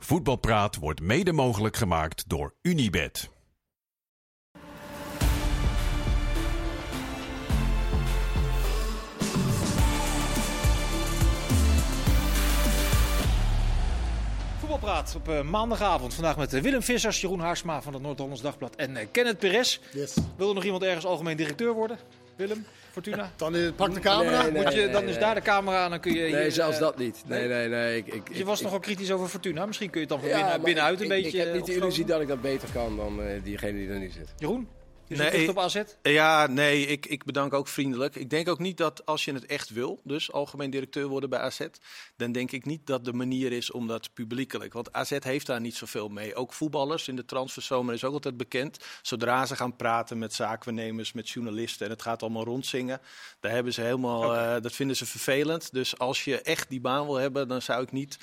Voetbalpraat wordt mede mogelijk gemaakt door Unibed. Voetbalpraat op uh, maandagavond. Vandaag met uh, Willem Vissers, Jeroen Haarsma van het Noord-Hollands Dagblad en uh, Kenneth Perez. Yes. Wil er nog iemand ergens algemeen directeur worden? Willem, Fortuna? Dan pak de camera. Nee, nee, Moet je, dan nee, is nee. daar de camera aan, dan kun je... Nee, hier, zelfs eh, dat niet. Nee, nee? nee, nee. Ik, ik, Je was ik, nogal kritisch over Fortuna. Misschien kun je het dan van ja, binnen, binnenuit een ik, beetje... Ik, heb niet de opstoten. illusie dat ik dat beter kan dan eh, diegene die er nu zit. Jeroen, je Nee, echt op AZ? Ja, nee, ik, ik bedank ook vriendelijk. Ik denk ook niet dat als je het echt wil, dus algemeen directeur worden bij AZ, dan denk ik niet dat de manier is om dat publiekelijk. Want AZ heeft daar niet zoveel mee. Ook voetballers in de transferzomer is ook altijd bekend. Zodra ze gaan praten met zaakwaarnemers, met journalisten en het gaat allemaal rondzingen, daar hebben ze helemaal, eh, dat vinden ze vervelend. Dus als je echt die baan wil hebben, dan zou ik niet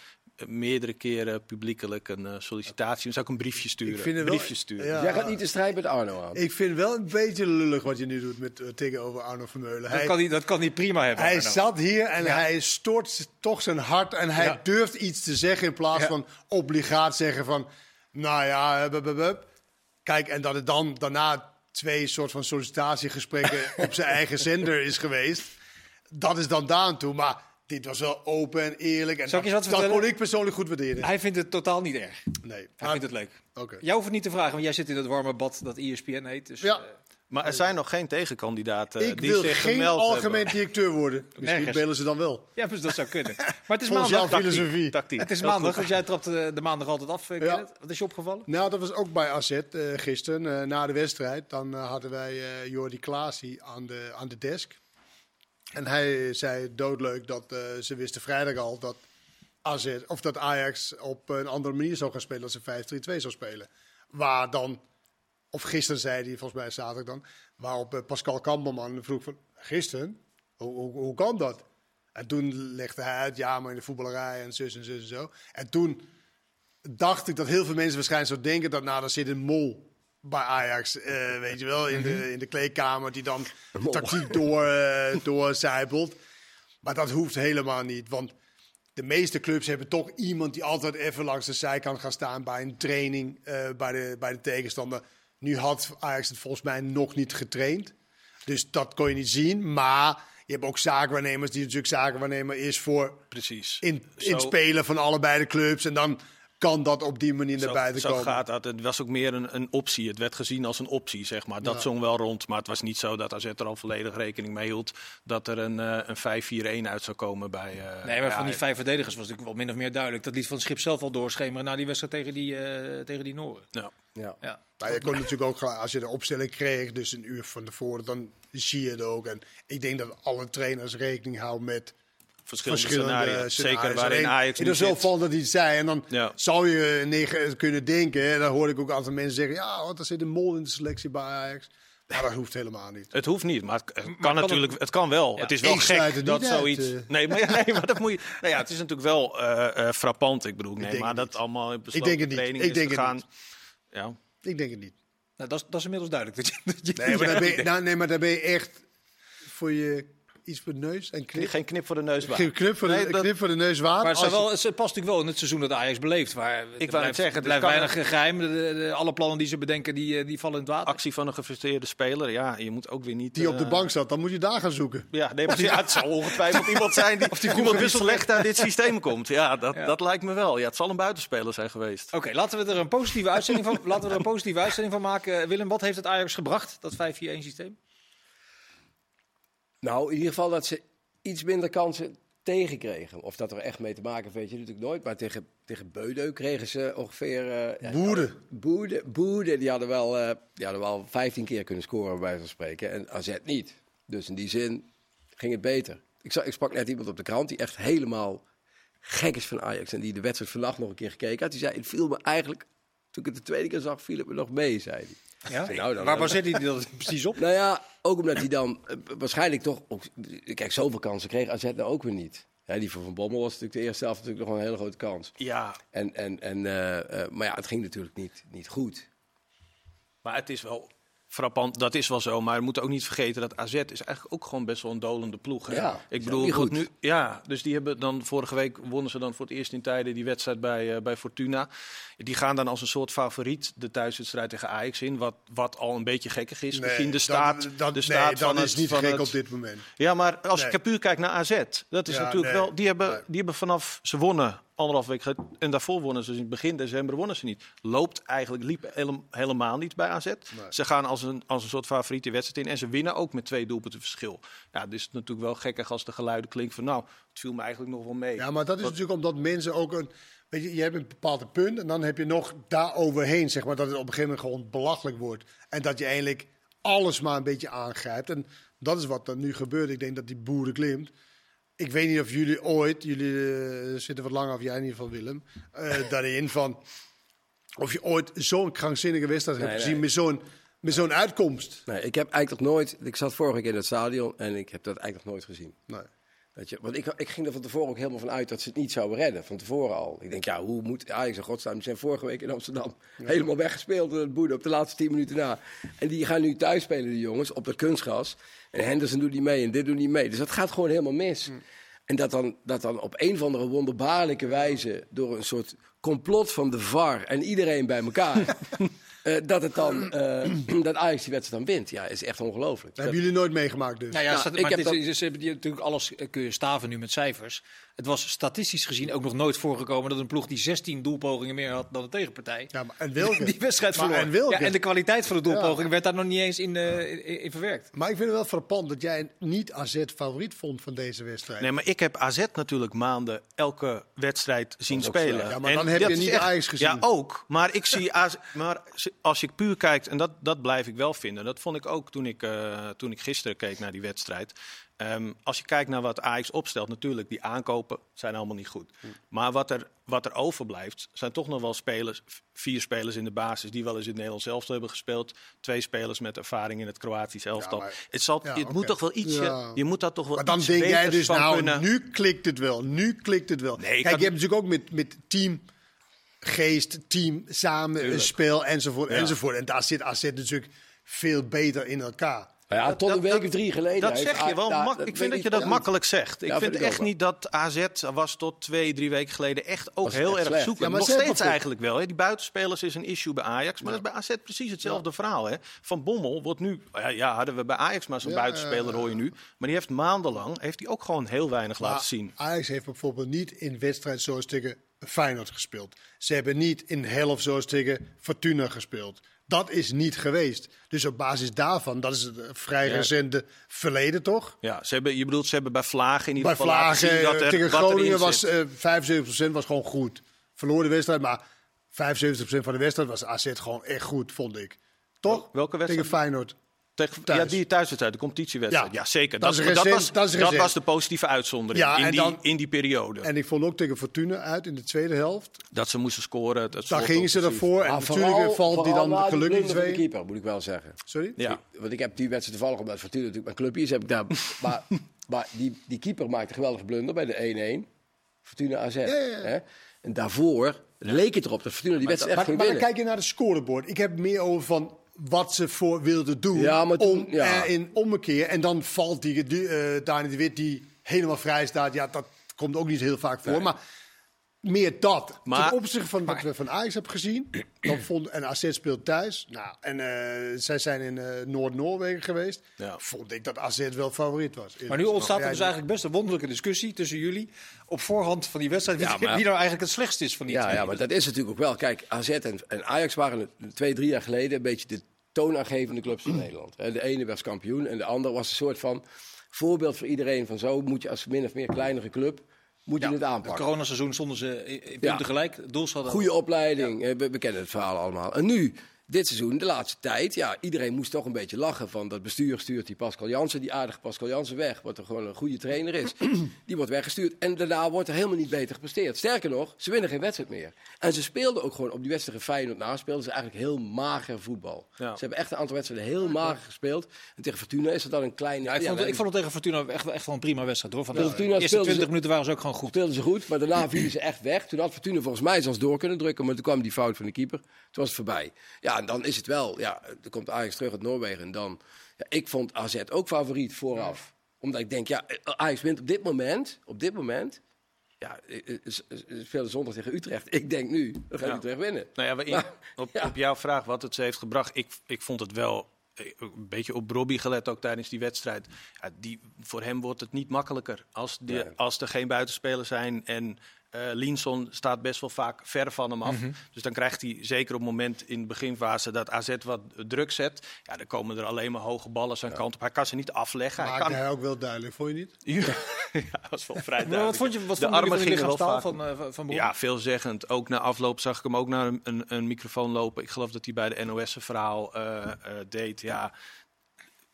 meerdere keren publiekelijk een eh, sollicitatie, dan zou ik een briefje sturen. Ik vind het een wel- briefje sturen. Ja. Jij gaat niet de strijd met Arno aan. Ik vind wel een beetje lullig wat je nu doet met uh, tegenover Arno Vermeulen. Dat Hij, kan, hij, dat kan hij prima hebben. hij Arno. zat hier en Ja. hij stoort toch zijn hart en hij Ja. durft iets te zeggen in plaats Ja. van obligaat zeggen van, nou ja, hup, hup, hup, hup. kijk en dat het dan daarna twee soort van sollicitatiegesprekken op zijn eigen zender is geweest. Dat is dan daar aan toe, maar dit was wel open en eerlijk en Zal ik je dat, wat dat vertellen? kon ik persoonlijk goed waarderen. Hij vindt het totaal niet erg. Nee, Hij vindt het leuk. Oké. Jou hoeft het niet te vragen, want jij zit in het warme bad dat ESPN heet. Dus, Ja. eh, Maar er zijn nog geen tegenkandidaten Ik die wil zich geen algemeen hebben. directeur worden. Misschien Nergens. bellen ze dan wel. ja, dus dat zou kunnen. Maar het is Volgens jouw maandag. filosofie. Tactiek. Het is Heel maandag, goed. dus jij trapt eh, de maandag altijd af. eh, Ja. Kenneth. Wat is je opgevallen? Nou, dat was ook bij AZ eh, gisteren, eh, na de wedstrijd. Dan eh, hadden wij eh Jordi Klaasie aan de, aan de desk. En hij zei doodleuk dat eh, ze wisten vrijdag al dat, AZ, of dat Ajax op een andere manier zou gaan spelen. Dat ze 5-3-2 zou spelen. Waar dan, of gisteren zei hij, volgens mij zaterdag dan, waarop eh, Pascal Kamperman vroeg van, gisteren? Hoe, hoe, kan dat? En toen legde hij uit, ja, maar in de voetballerij en zus en zus en zo. En toen dacht ik dat heel veel mensen waarschijnlijk zo denken dat nou, daar zit een mol bij Ajax, eh, weet je wel, in de, in de kleedkamer die dan de tactiek door, eh, doorcijpelt. Maar dat hoeft helemaal niet, want de meeste clubs hebben toch iemand die altijd even langs de zijkant gaat staan bij een training eh, bij, de, bij de tegenstander. Nu had Ajax het volgens mij nog niet getraind, dus dat kon je niet zien. Maar je hebt ook zakenwaarnemers die natuurlijk zakenwaarnemer is voor Precies. in, in Zo- spelen van allebei de clubs. En dan kan dat op die manier naar Zo, buiten zo komen. gaat dat. Het was ook meer een, een optie. Het werd gezien als een optie, zeg maar. Dat Ja. zong wel rond. Maar het was niet zo dat AZ er al volledig rekening mee hield... dat er een, eh, een 5-4-1 uit zou komen bij... eh, Nee, maar ja, van die vijf verdedigers was natuurlijk wel min of meer duidelijk. Dat liet van het schip zelf al doorschemeren na die wedstrijd tegen die, eh tegen die Noren. ja. Ja. Ja. Maar je kon natuurlijk ook, als je de opstelling kreeg, dus een uur van tevoren, dan zie je het ook. En ik denk dat alle trainers rekening houden met Verschillende, verschillende scenario's. scenario's. Zeker waarin Ajax is zo van dat hij het zei. En dan Ja. zou je negen kunnen denken. hè, Dan hoorde ik ook altijd mensen zeggen: ja, want er zit een mol in de selectie bij Ajax. Maar dat hoeft helemaal niet. Het hoeft niet, maar het, kan kan natuurlijk. Het, kan wel. Ja. Het is wel Ik sluit gek het dat niet uit, zoiets. eh. Nee, maar, ja, nee, maar dat moet je. Nou ja, het is natuurlijk wel eh, eh, frappant. Ik bedoel, nee, maar dat niet. allemaal in Ik besloten denk het niet. training Ik is denk het gegaan. niet. Ja. Ik denk het niet. Nou, dat, is, dat is inmiddels duidelijk. Dat je, dat je, Nee, maar Ja, dan ben ik je, nou, nee, maar dan ben je echt voor je iets voor de neus en knip. Geen knip voor de neus. waard. Geen knip voor de, Nee, dat- knip voor de neus waard. Maar het, je- wel, het past natuurlijk wel in het seizoen dat Ajax beleeft. Waar er net blijft, zeggen, er dit blijft weinig geheim. De, de- de- alle plannen die ze bedenken, die, eh, die vallen in het water. actie van een gefrustreerde speler. Ja, je moet ook weer niet. die op de eh, bank zat, dan moet je daar gaan zoeken. Ja, nee, maar ja, het zal ongetwijfeld iemand zijn die, of die iemand die slecht uit dit systeem komt. Ja dat, Ja. dat lijkt me wel. Ja, het zal een buitenspeler zijn geweest. Oké, laten we er een positieve uitzending van, laten we er een positieve uitzending van maken. Willem, wat heeft het Ajax gebracht, dat 5-4-1 systeem? Nou, in ieder geval dat ze iets minder kansen tegenkregen. Of dat er echt mee te maken heeft, weet je natuurlijk nooit. Maar tegen, tegen Beudeu kregen ze ongeveer... ja, Boerde. Boede, Boede, die hadden, wel, eh, die hadden wel 15 keer kunnen scoren, bij wijze van spreken. En AZ niet. Dus in die zin ging het beter. Ik, zag, ik sprak net iemand op de krant die echt helemaal gek is van Ajax. En die de wedstrijd vannacht nog een keer gekeken had. Die zei, het viel me eigenlijk... Toen ik het de tweede keer zag, viel het me nog mee, zei hij. Ja? Nou, dan- Waar baseert hij dat precies op? Nou ja, ook omdat hij dan eh, waarschijnlijk toch... Ook, kijk, zoveel kansen kreeg AZ nou ook weer niet. Ja, die van Van Bommel was natuurlijk de eerste helft natuurlijk nog wel een hele grote kans. Ja, En, en, en, eh, eh, maar ja, het ging natuurlijk niet, niet goed. maar het is wel frappant, dat is wel zo. Maar we moeten ook niet vergeten dat AZ is eigenlijk ook gewoon best wel een dolende ploeg. Hè? Ja, ik bedoel, goed, nu, ja, dus die hebben dan vorige week wonnen ze dan voor het eerst in tijden die wedstrijd bij, eh, bij Fortuna. Die gaan dan als een soort favoriet de thuiswedstrijd tegen Ajax in, wat, wat al een beetje gekkig is. De staat, dat, de nee, staat dat van is het, niet van gek het- op dit moment. Ja, maar als Nee. ik puur kijk naar AZ, dat is Ja, natuurlijk nee. wel. Die hebben, Nee. die hebben vanaf ze wonnen anderhalf week en daarvoor wonnen ze in begin december wonnen ze niet. Loopt eigenlijk liep hele- helemaal niet bij AZ. Ze gaan als een, als een soort favoriet die wedstrijd in en ze winnen ook met twee doelpunten verschil. Ja, dus het is natuurlijk wel gekkig als de geluiden klinken van nou, het viel me eigenlijk nog wel mee. Ja, maar dat is natuurlijk omdat mensen ook een. Weet je, je hebt een bepaald punt en dan heb je nog daar overheen, zeg maar, dat het op een gegeven moment gewoon belachelijk wordt. En dat je eigenlijk alles maar een beetje aangrijpt. En dat is wat er nu gebeurt. Ik denk dat die boeren klimt. Ik weet niet of jullie ooit, jullie eh, zitten wat langer, of jij in ieder geval Willem, eh, daarin van. Of je ooit zo'n krankzinnige wedstrijd hebt gezien nee. met zo'n met zo'n uitkomst. Nee, ik heb eigenlijk nog nooit. Ik zat vorige week in het stadion en ik heb dat eigenlijk nog nooit gezien. Nee. Weet je, want ik, ik ging er van tevoren ook helemaal van uit dat ze het niet zouden redden. Van tevoren al. Ik denk, ja, hoe moet Ajax en Godsnaam? Die zijn vorige week in Amsterdam helemaal weggespeeld door het boede op de laatste tien minuten na. En die gaan nu thuis spelen, die jongens, op de kunstgras. En Henderson doet niet mee en dit doet niet mee. Dus dat gaat gewoon helemaal mis. En dat dan, dat dan op een of andere wonderbaarlijke wijze door een soort complot van de VAR en iedereen bij elkaar. eh, dat, het dan, eh, dat Ajax die wedstrijd dan wint. Ja, is echt ongelooflijk. Dat hebben jullie nooit meegemaakt dus. Nou ja, Nou, ik maar heb dit dat- dus hebben die natuurlijk alles eh, kun je staven nu met cijfers. Het was statistisch gezien ook nog nooit voorgekomen dat een ploeg die 16 doelpogingen meer had dan de tegenpartij. Ja, maar en welke? Die wedstrijd verloor. en welke? Ja, en de kwaliteit van de doelpoging werd daar nog niet eens in, eh, in, in verwerkt. Maar ik vind het wel frappant dat jij niet AZ favoriet vond van deze wedstrijd. Nee, maar ik heb AZ natuurlijk maanden elke wedstrijd zien spelen. Ja, maar En dan heb je niet echt- Ajax gezien. Ja, ook. Maar ik zie AZ, maar als je puur kijkt, en dat, dat blijf ik wel vinden. Dat vond ik ook toen ik, eh, toen ik gisteren keek naar die wedstrijd. Ehm, als je kijkt naar wat Ajax opstelt, natuurlijk, die aankopen zijn allemaal niet goed. Maar wat er, wat er overblijft, zijn toch nog wel spelers, vier spelers in de basis die wel eens in het Nederlands elftal hebben gespeeld. Twee spelers met ervaring in het Kroatisch elftal. maar- het zal, ja, het moet toch wel ietsje, Ja. je moet dat toch wel Maar dan iets denk jij dus, nou, kunnen. nu klikt het wel. Nu klikt het wel. Nee, Kijk, kan- je hebt natuurlijk ook met, met team geest, team, samen, een spel, enzovoort, enzovoort. En daar zit AZ natuurlijk veel beter in elkaar. Ja, tot dat- een week dat- of drie geleden. Dat zeg je wel. Ik vind dat je dat makkelijk zegt. Ik Ja, vind vind ik echt wel. niet dat AZ was tot twee, drie weken geleden echt ook Was heel echt erg slecht. zoeken. Ja, maar Nog steeds eigenlijk wel. Hè. Die buitenspelers is een issue bij Ajax. Maar dat is bij AZ precies hetzelfde verhaal. Hè. Van Bommel wordt nu... Ja, ja, hadden we bij Ajax maar zo'n Ja, buitenspeler, hoor je nu. Maar die heeft maandenlang heeft hij ook gewoon heel weinig laten zien. Ajax heeft bijvoorbeeld niet in wedstrijd zoals tegen Feyenoord gespeeld. Ze hebben niet in helft zoals tegen Fortuna gespeeld. Dat is niet geweest. Dus op basis daarvan, dat is het eh, vrij Ja. recente verleden toch? Ja, ze hebben, je bedoelt, ze hebben bij Vlagen in ieder Bij geval laten Vlagen zien dat eh, er, tegen Groningen was zit. eh 75% was gewoon goed. Verloor de wedstrijd, maar 75% van de wedstrijd was AZ gewoon echt goed, vond ik. Toch? Welke wedstrijd? Tegen Feyenoord. Tegen, thuis. ja, die thuiswedstrijd, de competitiewedstrijd. Ja. Ja, zeker. Dat Dat, is dat, was, dat was de positieve uitzondering Ja, in, die, dan- in die periode. En ik vond ook tegen Fortuna uit in de tweede helft. dat ze moesten scoren. Dat Daar gingen ze ervoor. En natuurlijk vooral- valt die dan die gelukkig van de twee. keeper, moet ik wel zeggen. Sorry? Ja. Want ik heb die wedstrijd toevallig omdat Fortuna natuurlijk mijn club is, heb ik daar. maar maar die, die keeper maakte een geweldige blunder bij de 1-1. Fortuna AZ. ja, ja. Hè? En daarvoor leek het erop dat Fortuna die wedstrijd echt Maar, ging maar dan winnen. kijk je naar de scorebord. Ik heb meer over van wat ze voor wilden doen. Ja, maar toen- om, ja. in ommekeer. En dan valt die, die eh, Dani de Wit die helemaal vrij staat. Ja, dat komt ook niet heel vaak voor. Maar meer dat. Maar- Ten opzichte van wat we van Ajax hebben gezien. Dan vond, en AZ speelt thuis. Nou, en eh, zij zijn in eh, Noord-Noorwegen geweest. Ja. Vond ik dat AZ wel favoriet was. Maar nu ontstaat er dus eigenlijk best een wonderlijke discussie tussen jullie op voorhand van die wedstrijd. Wie, Ja, maar- wie nou eigenlijk het slechtste is van die Ja, twee. ja, maar dat is natuurlijk ook wel. Kijk, AZ en, en Ajax waren twee, drie jaar geleden een beetje de toonaangevende clubs van Nederland. De ene was kampioen en de andere was een soort van voorbeeld voor iedereen. Van zo moet je als min of meer kleinere club moet je Ja, het het aanpakken. coronaseizoen stonden ze in punten Ja. gelijk. Het. Goede opleiding, eh, we, we kennen het verhaal allemaal. En nu, dit seizoen, de laatste tijd, ja, iedereen moest toch een beetje lachen van dat bestuur stuurt die Pascal Jansen, die aardige Pascal Jansen weg, wat er gewoon een goede trainer is. die wordt weggestuurd en daarna wordt er helemaal niet beter gepresteerd. Sterker nog, ze winnen geen wedstrijd meer. En ze speelden ook gewoon op die wedstrijd Feyenoord na, speelden ze eigenlijk heel mager voetbal. Ja. Ze hebben echt een aantal wedstrijden heel mager gespeeld. En tegen Fortuna is er dan een kleine... Ja, ik, vond, ja, ik vond het tegen Fortuna echt, echt wel een prima wedstrijd. Hoor. Van de Fortuna eerste speelde 20 ze- minuten waren ze ook gewoon goed. speelden ze goed, maar daarna vielen ze echt weg. Toen had Fortuna volgens mij zelfs door kunnen drukken, maar toen kwam die fout van de keeper. Toen was het voorbij. Ja, ja, dan is het wel. Ja, dan komt Ajax terug uit Noorwegen. En dan, ja, ik vond AZ ook favoriet vooraf. Omdat ik denk, ja, Ajax wint op dit moment. Op dit moment. Ja, eh, eh, spelen zondag tegen Utrecht. Ik denk nu, we gaan Ja. Utrecht winnen. Nou ja, we in- Maar, op, ja. op jouw vraag wat het ze heeft gebracht, ik, ik vond het wel eh, een beetje op Robbie gelet ook tijdens die wedstrijd. Ja, die, voor hem wordt het niet makkelijker als, Nee. als er geen buitenspelers zijn en eh Linson staat best wel vaak ver van hem af. Dus dan krijgt hij zeker op het moment in de beginfase dat AZ wat druk zet. Ja, dan komen er alleen maar hoge ballen zijn kant op. Hij kan ze niet afleggen. Hij Maakte kan, hij ook wel duidelijk, vond je niet? ja, dat was wel vrij Maar wat duidelijk. vond je, wat de vond armen gingen wel vaak. van, Bron? Ja, veelzeggend. Ook na afloop zag ik hem ook naar een, een, een microfoon lopen. Ik geloof dat hij bij de NOS een verhaal eh, deed. Ja,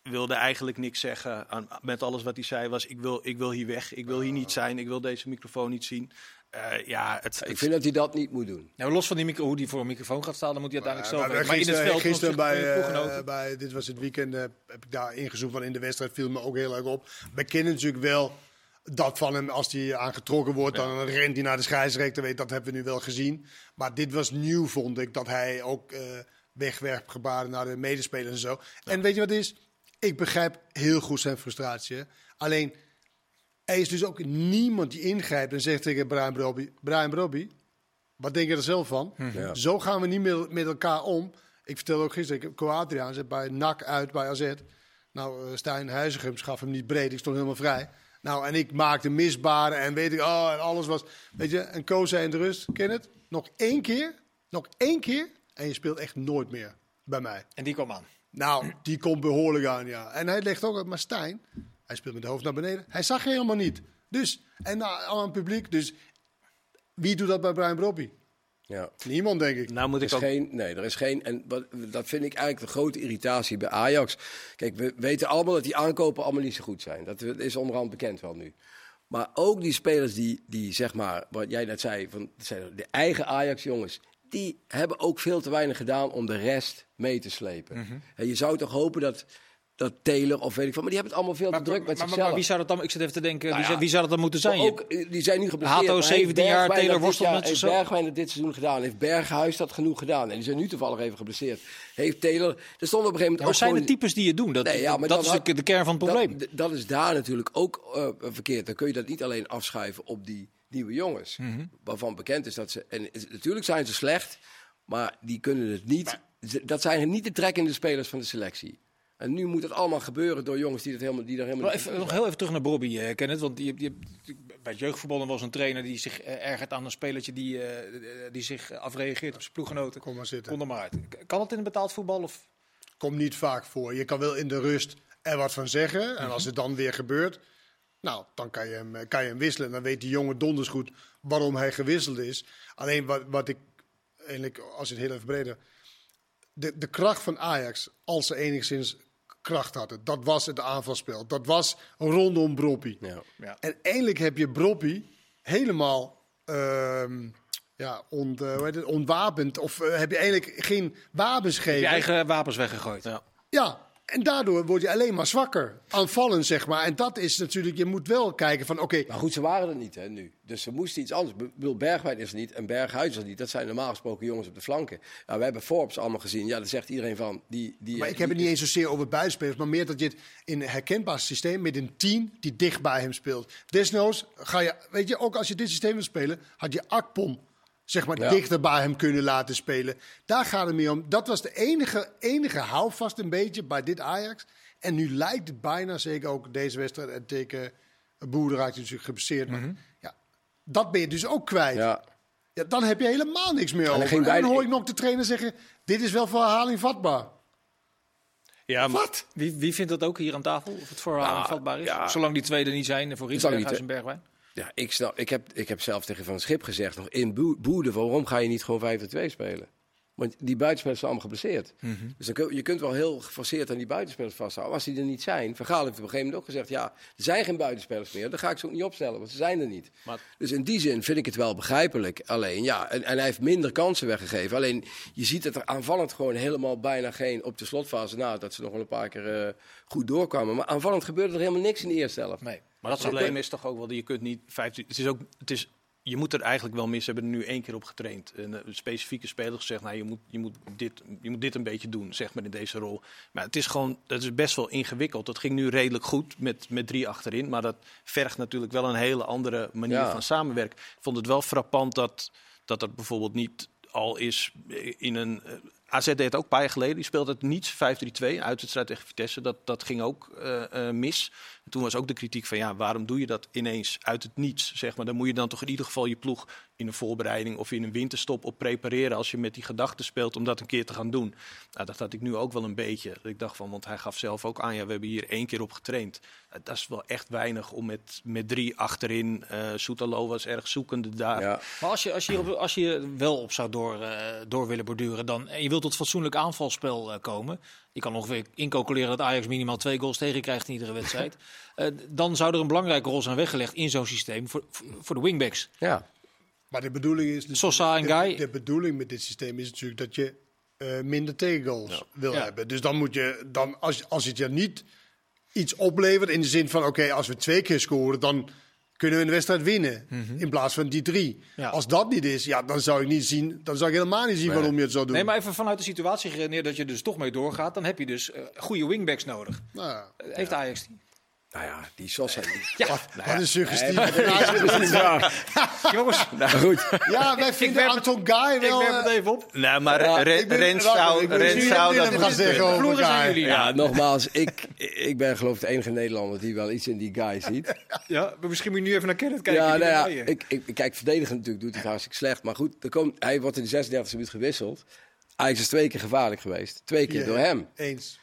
wilde eigenlijk niks zeggen. Aan, met alles wat hij zei was, ik wil, ik wil hier weg. Ik wil hier niet zijn. Ik wil deze microfoon niet zien. Eh, ja, het, Ik het- vind dat hij dat niet moet doen. Nou, los van die micro, hoe die voor een microfoon gaat staan, dan moet hij uiteindelijk zelf Maar weten. Maar in het gisteren, veld gisteren bij, eh, ploeggenoten. bij, dit was het weekend, eh, heb ik daar ingezoomd van in de wedstrijd, viel me ook heel erg op. We kennen natuurlijk wel dat van hem, als hij aangetrokken wordt, dan rent hij naar de scheidsrechter, weet, dat hebben we nu wel gezien. Maar dit was nieuw, vond ik, dat hij ook eh wegwerpgebaren naar de medespelers en zo. En weet je wat het is? Ik begrijp heel goed zijn frustratie. hè. Alleen, er is dus ook niemand die ingrijpt en zegt tegen Brian Brobby, Brian Brobby, wat denk je er zelf van? Ja. Zo gaan we niet met, met elkaar om. Ik vertelde ook gisteren, ik heb Coadriaan zit bij NAC uit bij AZ. Nou, eh, Stijn Huizigem gaf hem niet breed, ik stond helemaal vrij. Nou, en ik maakte misbaren en weet ik, oh, en alles was... Weet je, en Koos zei in de rust, ken het? Nog één keer, nog één keer en je speelt echt nooit meer bij mij. En die kwam aan. Nou, die komt behoorlijk aan, ja. En hij legt ook uit, maar Stijn, hij speelt met de hoofd naar beneden. Hij zag helemaal niet. Dus, en nou, al aan het publiek, dus wie doet dat bij Brian Brobby? Ja. Niemand, denk ik. nou moet Er ik is ook... geen, nee, er is geen. En wat, dat vind ik eigenlijk de grote irritatie bij Ajax. Kijk, we weten allemaal dat die aankopen allemaal niet zo goed zijn. Dat is onderhand bekend wel nu. Maar ook die spelers die, die zeg maar, wat jij net zei, van, zijn de eigen Ajax-jongens. Die hebben ook veel te weinig gedaan om de rest mee te slepen. En je zou toch hopen dat, dat Taylor of weet ik wat, maar die hebben het allemaal veel te druk met maar, zichzelf. maar wie zou dat dan, ik zit even te denken, Nou wie, ja, zou- wie zou dat dan moeten zijn? Ook, eh, die zijn nu geblesseerd. Hato, maar heeft 17 jaar, Bergwijn Taylor worstelt met Heeft zichzelf. Bergwijn dat dit seizoen gedaan? Heeft Berghuis dat genoeg gedaan? En die zijn nu toevallig even geblesseerd. Heeft Taylor... Er stond op een gegeven moment Ja, maar zijn gewoon- de types die je doen? Dat, Nee, ja, maar dat is had- de, kern van het probleem. Dat, dat is daar natuurlijk ook eh, verkeerd. Dan kun je dat niet alleen afschuiven op die nieuwe jongens. Mhm. Waarvan bekend is dat ze... En natuurlijk zijn ze slecht, maar die kunnen het niet... Dat zijn niet de trekkende spelers van de selectie. En nu moet het allemaal gebeuren door jongens die, dat helemaal, die daar helemaal Maar niet even, nog heel even terug naar Bobby, eh Kenneth. Want die, die, bij het jeugdvoetballen was een trainer die zich eh, ergert aan een spelertje die, eh, die zich afreageert op zijn ploeggenoten. Kom maar zitten. Kom er maar uit. Kan het in het betaald voetbal? Of? Komt niet vaak voor. Je kan wel in de rust er wat van zeggen. En als het dan weer gebeurt, nou, dan kan je hem, eh, kan je hem wisselen. En dan weet die jongen donders goed waarom hij gewisseld is. Alleen wat, wat ik, eigenlijk, als je het heel even breder... De, de kracht van Ajax, als ze enigszins kracht hadden, dat was het aanvalspel. Dat was rondom Broppie. Ja. Ja. En eindelijk heb je Broppie helemaal ehm, ja, ont, eh, hoe heet het, ontwapend. Of eh, heb je eigenlijk geen wapens gegeven. Je eigen wapens weggegooid. Ja. Ja, en daardoor word je alleen maar zwakker. Aanvallend, zeg maar. En dat is natuurlijk, je moet wel kijken van, oké, Maar goed, ze waren er niet hè, nu. Dus ze moesten iets anders. Ik bedoel, Bergwijn is er niet en Berghuis is er niet. Dat zijn normaal gesproken jongens op de flanken. Ja, we hebben Forbes allemaal gezien. Ja, daar zegt iedereen van. Die, die, maar ik heb het niet eens zozeer over buitenspelers, maar meer dat je het in een herkenbaar systeem met een team die dicht bij hem speelt. Desnoods ga je, weet je, ook als je dit systeem wil spelen, had je Akpom zeg maar Ja. dichter bij hem kunnen laten spelen. Daar gaat het mee om. Dat was de enige, enige houvast een beetje bij dit Ajax. En nu lijkt het bijna, zeker ook deze wedstrijd, en tegen Boer raakt natuurlijk geblesseerd. Maar ja, dat ben je dus ook kwijt. Ja. Ja, dan heb je helemaal niks meer over. En dan hoor ik nog de trainer zeggen, dit is wel voor herhaling vatbaar. Ja, maar, Wat? Wie, wie vindt dat ook hier aan tafel? Of het voor Nou, vatbaar is? ja. Zolang die twee er niet zijn voor hè? en Bergwijn. Ja ik, snap, ik, heb, ik heb zelf tegen Van Schip gezegd, nog in Boe- Boede, waarom ga je niet gewoon 5-2 spelen? Want die buitenspelers zijn allemaal geblesseerd. Dus dan kun, je kunt wel heel geforceerd aan die buitenspelers vasthouden. Maar als die er niet zijn, Vergaal heeft op een gegeven moment ook gezegd... ja, er zijn geen buitenspelers meer, dan ga ik ze ook niet opstellen, want ze zijn er niet. Maar- Dus in die zin vind ik het wel begrijpelijk. Alleen, ja, en, en hij heeft minder kansen weggegeven. Alleen, je ziet dat er aanvallend gewoon helemaal bijna geen... op de slotfase na, dat ze nog wel een paar keer eh, goed doorkwamen. Maar aanvallend gebeurde er helemaal niks in de eerste helft. Nee. maar dat probleem is toch ook wel, dat je kunt niet 15... Het is ook, het is je moet er eigenlijk wel mis. Ze hebben er nu één keer op getraind. Een, een specifieke speler gezegd, nou, je, moet, je, moet dit, je moet dit een beetje doen, zeg maar, in deze rol. Maar het is gewoon, dat is best wel ingewikkeld. Dat ging nu redelijk goed met, met drie achterin. Maar dat vergt natuurlijk wel een hele andere manier Ja. van samenwerken. Ik vond het wel frappant dat dat, dat bijvoorbeeld niet al is in een... AZ deed het ook een paar jaar geleden. Die speelde het niets 5-3-2 uitwedstrijd tegen Vitesse. Dat, dat ging ook eh, eh, mis. En toen was ook de kritiek van ja, waarom doe je dat ineens uit het niets? Zeg maar. Dan moet je dan toch in ieder geval je ploeg in een voorbereiding of in een winterstop op prepareren als je met die gedachten speelt om dat een keer te gaan doen. Nou, dat had ik nu ook wel een beetje. Dat ik dacht van, want hij gaf zelf ook aan, ja, we hebben hier één keer op getraind. Dat is wel echt weinig om met, met drie achterin. eh Soetalo was erg zoekende daar. Ja. Maar als je, als je, als je wel op zou door, eh, door willen borduren dan, en je wilt tot fatsoenlijk aanvalspel eh, komen. Je kan ongeveer incalculeren dat Ajax minimaal twee goals tegen krijgt in iedere wedstrijd. Eh, dan zou er een belangrijke rol zijn weggelegd in zo'n systeem voor, voor de wingbacks. ja. Maar de bedoeling is... dus- Sosa en de, Guy. De bedoeling met dit systeem is natuurlijk dat je eh, minder tegengoals wil Ja. hebben. Dus dan moet je, dan, als, als het je niet iets oplevert in de zin van... oké, als we twee keer scoren, dan kunnen we een wedstrijd winnen. In plaats van die drie. Ja. Als dat niet is, ja, dan zou ik niet zien... dan zou ik helemaal niet zien Nee. waarom je het zou doen. Nee, maar even vanuit de situatie geredeneerd dat je dus toch mee doorgaat. Dan heb je dus eh, goede wingbacks nodig. Nou ja. Eh, Heeft Ajax die? Nou ja, die Sosa. Die... Ja, Wat een suggestief. jongens, Nou goed. Ja, wij vinden Anton Guy ik wel... werp het eh, even op. Nou, maar Ja, ik Rens zou, ik Rens zou dat gaan zeggen over Vloeren zijn Guy. jullie. Ja, nogmaals, ik, ik ben geloof ik de enige Nederlander die wel iets in die guy ziet. Ja, maar misschien moet je nu even naar Kenneth kijken. Ja, nou ja, ik, ik, kijk, verdedigen natuurlijk doet hij het hartstikke slecht. Maar goed, er komt, hij wordt in de 36e minuut gewisseld. Ajax is twee keer gevaarlijk geweest. Twee keer Ja, door hem. Eens.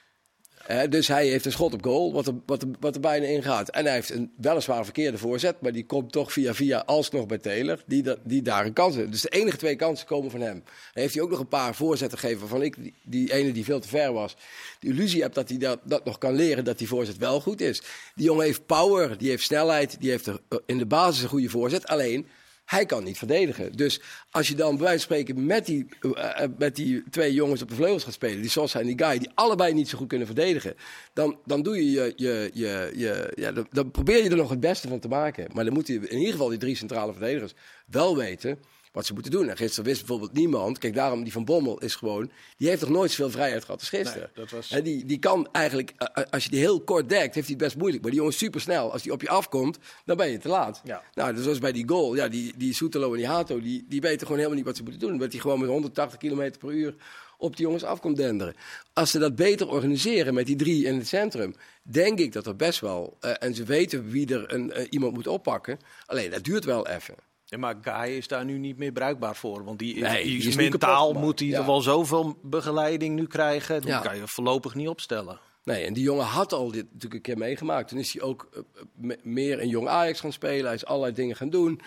Hè, dus hij heeft een schot op goal, wat er, wat wat bijna in gaat. En hij heeft een weliswaar verkeerde voorzet, maar die komt toch via via alsnog bij Taylor, die, die daar een kans heeft. Dus de enige twee kansen komen van hem. Hij heeft hij ook nog een paar voorzetten gegeven waarvan ik, die, ene die veel te ver was, de illusie heb dat hij dat, nog kan leren, dat die voorzet wel goed is. Die jongen heeft power, die heeft snelheid, die heeft eh, in de basis een goede voorzet. Alleen, hij kan niet verdedigen. Dus als je dan bij wijze van spreken met die, eh, eh, met die twee jongens op de vleugels gaat spelen, die Sosa en die Guy, die allebei niet zo goed kunnen verdedigen, dan, dan doe je je, je, je, je ja, dan, dan probeer je er nog het beste van te maken. Maar dan moeten in ieder geval die drie centrale verdedigers wel weten wat ze moeten doen. En gisteren wist bijvoorbeeld niemand, kijk daarom die van Bommel is gewoon, die heeft nog nooit zoveel vrijheid gehad als gisteren. Nee, dat was- Hè, die, die kan eigenlijk, eh, eh, als je die heel kort dekt, heeft hij het best moeilijk. Maar die jongen is supersnel. Als die op je afkomt, dan ben je te laat. Ja. Nou, dus zoals bij die goal. Ja, die, die Soetelo en die Hato, die, die weten gewoon helemaal niet wat ze moeten doen. Omdat hij gewoon met 180 km per uur op die jongens af komt denderen. Als ze dat beter organiseren met die drie in het centrum, denk ik dat er best wel... eh, en ze weten wie er een, iemand moet oppakken. Alleen, dat duurt wel even. Ja, maar Guy is daar nu niet meer bruikbaar voor. Want die, is- Nee, die die is is nu mentaal moet hij Ja. er wel zoveel begeleiding nu krijgen. Ja. kan je voorlopig niet opstellen. Nee, en die jongen had al dit natuurlijk een keer meegemaakt. Toen is hij ook eh, me- meer in jong Ajax gaan spelen. Hij is allerlei dingen gaan doen.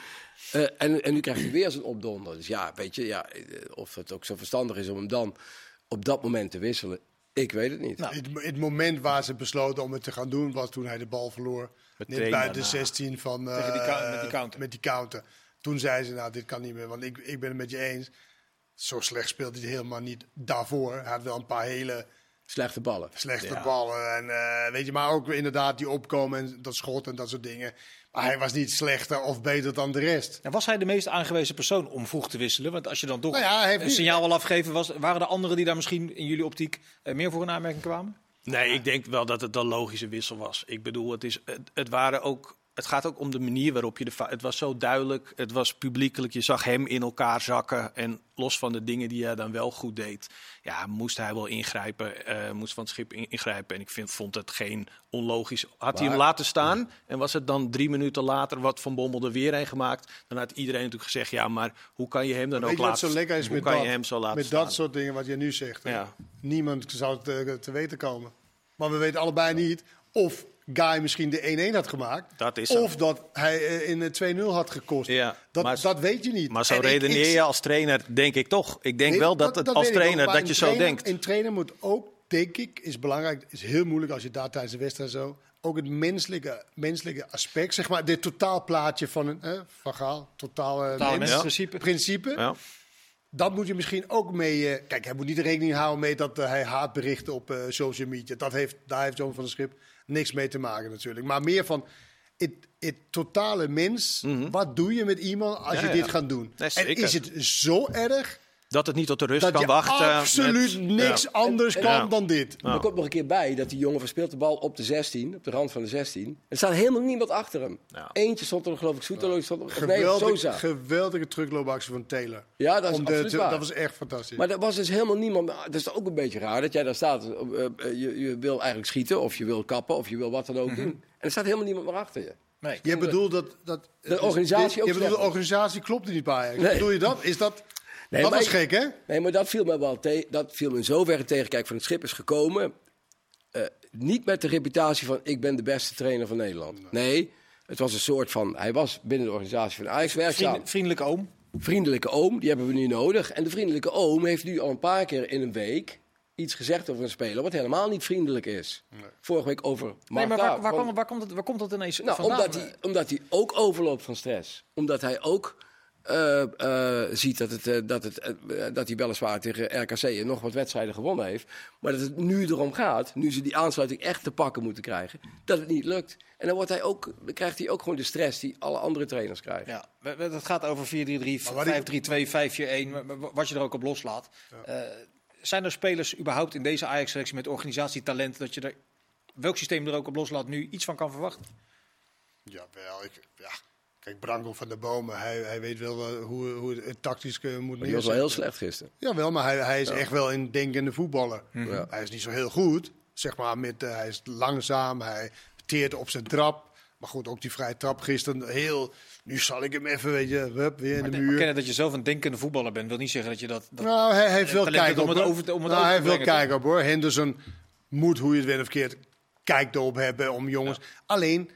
Eh, en, en nu krijgt hij weer zijn opdonder. Dus ja, weet je, ja, eh, of het ook zo verstandig is om hem dan op dat moment te wisselen, ik weet het niet. Het, het moment waar ze besloten om het te gaan doen was toen hij de bal verloor. net bij de daarna. 16 van. eh, Tegen die met die counter. met die counter. Toen zei ze: Nou, dit kan niet meer. Want ik, ik ben het met je eens. Zo slecht speelde hij helemaal niet daarvoor. Hij had wel een paar hele Slechte ballen. slechte Ja. ballen. En, eh, weet je, maar ook inderdaad die opkomen en dat schot en dat soort dingen. Maar hij was niet slechter of beter dan de rest. En was hij de meest aangewezen persoon om vroeg te wisselen? Want als je dan toch Nou ja, hij heeft een niet- signaal wil afgeven, was, waren er anderen die daar misschien in jullie optiek eh, meer voor een aanmerking kwamen? Nee, ik denk wel dat het een logische wissel was. Ik bedoel, het, is, het, het waren ook. Het gaat ook om de manier waarop je de. Het was zo duidelijk, het was publiekelijk. Je zag hem in elkaar zakken. En los van de dingen die hij dan wel goed deed, ja, moest hij wel ingrijpen. eh, moest van het schip in- ingrijpen. En ik vind, vond het geen onlogisch. Had hij hem laten staan en was het dan drie minuten later wat Van Bommel er weer een gemaakt, dan had iedereen natuurlijk gezegd: ja, maar hoe kan je hem dan ook laten? zo lekker is hoe met kan dat? je hem zo laten met staan? dat soort dingen wat je nu zegt. Ja. Niemand zou het eh, te weten komen. Maar we weten allebei niet of Guy misschien de 1-1 had gemaakt. Dat is zo. of dat hij eh, in de 2-0 had gekost. Ja, dat, maar- dat weet je niet. Maar zo En redeneer ik- je als trainer, denk ik toch. Ik denk Nee, wel dat, het als ook, trainer dat je zo trainer- denkt. Een trainer moet ook, denk ik, is belangrijk. is heel moeilijk als je daar tijdens de wedstrijd zo. Ook het menselijke, menselijke aspect, zeg maar, dit totaalplaatje van een eh, van Gaal, totaal mens- mensprincipe. principe. Ja. Dat moet je misschien ook mee. eh, kijk, hij moet niet rekening houden mee dat eh, hij haatberichten op eh, social media. Dat heeft, daar heeft John van der Schip niks mee te maken natuurlijk. Maar meer van. het, het totale mens. Wat doe je met iemand als Mhm. Ja, je dit ja. gaat doen? Nee, en is het zo erg Dat het niet tot de rust dat kan je wachten. absoluut met- niks Ja. anders En- kan Ja. dan dit? Er komt nog een keer bij dat die jongen verspeelt de bal op de 16, op de rand van de 16. Er staat helemaal niemand achter hem. Ja. Eentje stond er, geloof ik, Soetelo stond er. Nee, Sosa. geweldige terugloopactie van Taylor. Ja, dat is Om absoluut te- waar. dat was echt fantastisch. Maar er was dus helemaal niemand. Dat is ook een beetje raar dat jij daar staat. eh, eh, je, je wil eigenlijk schieten, of je wil kappen, of je wil wat dan ook doen. En er staat helemaal niemand meer achter je. Nee. je bedoelt dat... dat De organisatie dit- ook Je bedoelt de organisatie klopt niet bij. Nee. Bedoel je dat? Is dat... Nee, dat maar was gek, hè? Nee, maar dat viel me wel tegen. Dat viel me in zoverre tegen. Kijk, van het schip is gekomen. eh, niet met de reputatie van ik ben de beste trainer van Nederland. Nee, het was een soort van. Hij was binnen de organisatie van Ajax werkzaam. Vriend- vriendelijke oom. Vriendelijke oom, die hebben we nu nodig. En de vriendelijke oom heeft nu al een paar keer in een week iets gezegd over een speler wat helemaal niet vriendelijk is. Vorige week over Nee, Mark maar waar, van- waar, komt het, waar komt dat ineens nou, vandaan? omdat hij, omdat hij ook overloopt van stress. Omdat hij ook eh, eh, ziet dat, het, eh, dat, het, dat hij weliswaar tegen RKC en nog wat wedstrijden gewonnen heeft. Maar dat het nu erom gaat, nu ze die aansluiting echt te pakken moeten krijgen, dat het niet lukt. En dan, wordt hij ook, dan krijgt hij ook gewoon de stress die alle andere trainers krijgen. Ja, we- we- het gaat over 4-3-3, Maar wat ik- 5-3-2, 5-4-1, maar- maar wat je er ook op loslaat. Eh, zijn er spelers überhaupt in deze Ajax-selectie met organisatietalent dat je er, welk systeem er ook op loslaat, nu iets van kan verwachten? Jawel, ik, ja. Kijk, Branko van der Bomen, hij, hij weet wel eh, hoe, hoe het, tactisch eh, moet Maar die was wel heel neerzetten. slecht gisteren. Jawel, maar hij, hij is echt wel een denkende voetballer. Ja. Hij is niet zo heel goed, zeg maar. Met, eh, hij is langzaam, hij teert op zijn trap. Maar goed, ook die vrije trap gisteren heel... Nu zal ik hem even, weet je, hup, weer in de Maar muur. kennen dat je zelf een denkende voetballer bent, wil niet zeggen dat je dat... dat Nou, hij, hij heeft wel kijk om op. het over om het nou, hij te heeft wel brengen, kijk op hoor. Henderson moet, hoe je het wint of verkeerd, kijk erop hebben om jongens. Alleen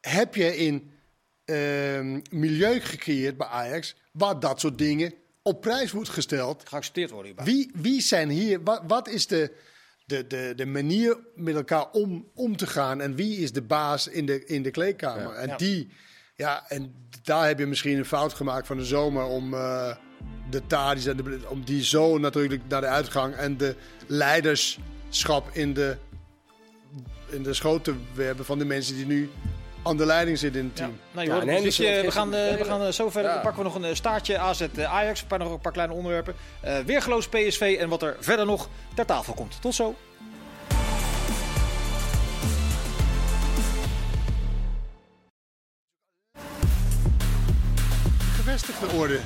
heb je in ehm, milieu gecreëerd bij Ajax waar dat soort dingen op prijs wordt gesteld. geaccepteerd worden. Wie, wie zijn hier? Wat, wat is de, de, de, de manier met elkaar om, om te gaan? En wie is de baas in de, in de kleedkamer? En Ja. die, ja, en daar heb je misschien een fout gemaakt van de zomer om eh, de Tadis en de, om die zo natuurlijk naar de uitgang en de leiderschap in de, in de schoot te werpen van de mensen die nu aan de leiding zitten in het Ja. team. Nou, Ja, we gaan, eh, we gisteren- gaan eh, zo verder. Ja. Dan pakken we nog een eh, staartje AZ eh, Ajax. Een paar, nog een paar kleine onderwerpen. Eh weergeloos PSV en wat er verder nog ter tafel komt. Tot zo. Gevestigde orde.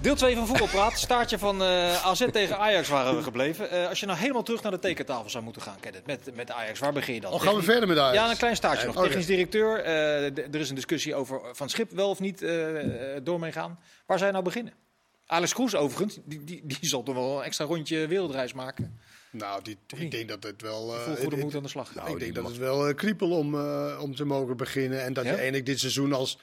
Deel 2 van Voetbalpraat. Staartje van eh, AZ tegen Ajax waren we gebleven. Eh, als je nou helemaal terug naar de tekentafel zou moeten gaan, Kenneth, met, met Ajax, waar begin je dan? Oh, gaan we verder met Ajax. Ja, een klein staartje nog. oké. Technisch directeur. eh, er is een discussie over Van Schip wel of niet eh, eh, door mee gaan. Waar zou je nou beginnen? Alex Kroes overigens, die, die, die zal toch wel een extra rondje wereldreis maken. Nou, die, ik denk dat het wel... eh, Vol goede moed aan de slag. ik denk dat het wel eh, kriepel om, eh, om te mogen beginnen. En dat Ja? je eigenlijk dit seizoen als eh,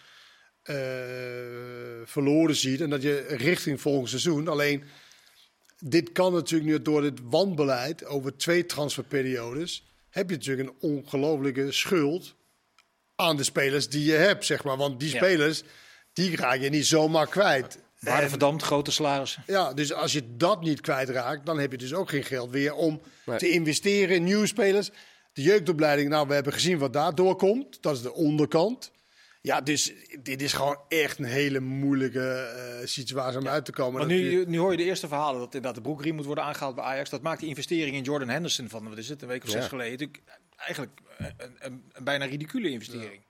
verloren ziet. En dat je richting volgend seizoen. Alleen, dit kan natuurlijk nu door het wanbeleid over twee transferperiodes. Heb je natuurlijk een ongelofelijke schuld aan de spelers die je hebt, zeg maar. Want die Ja. spelers, die raak je niet zomaar kwijt. En- verdampt, grote salarissen. ja, dus als je dat niet kwijtraakt, dan heb je dus ook geen geld weer om Nee. te investeren in nieuwe spelers. De jeugdopleiding, nou, we hebben gezien wat daar doorkomt. Dat is de onderkant. Ja, dus dit is gewoon echt een hele moeilijke eh, situatie om uit te komen. Maar je- nu, nu hoor je de eerste verhalen dat inderdaad de broekriem moet worden aangehaald bij Ajax. Dat maakt die investering in Jordan Henderson van, wat is het, een week of zes Ja. geleden. Eigenlijk een, een, een bijna ridicule investering.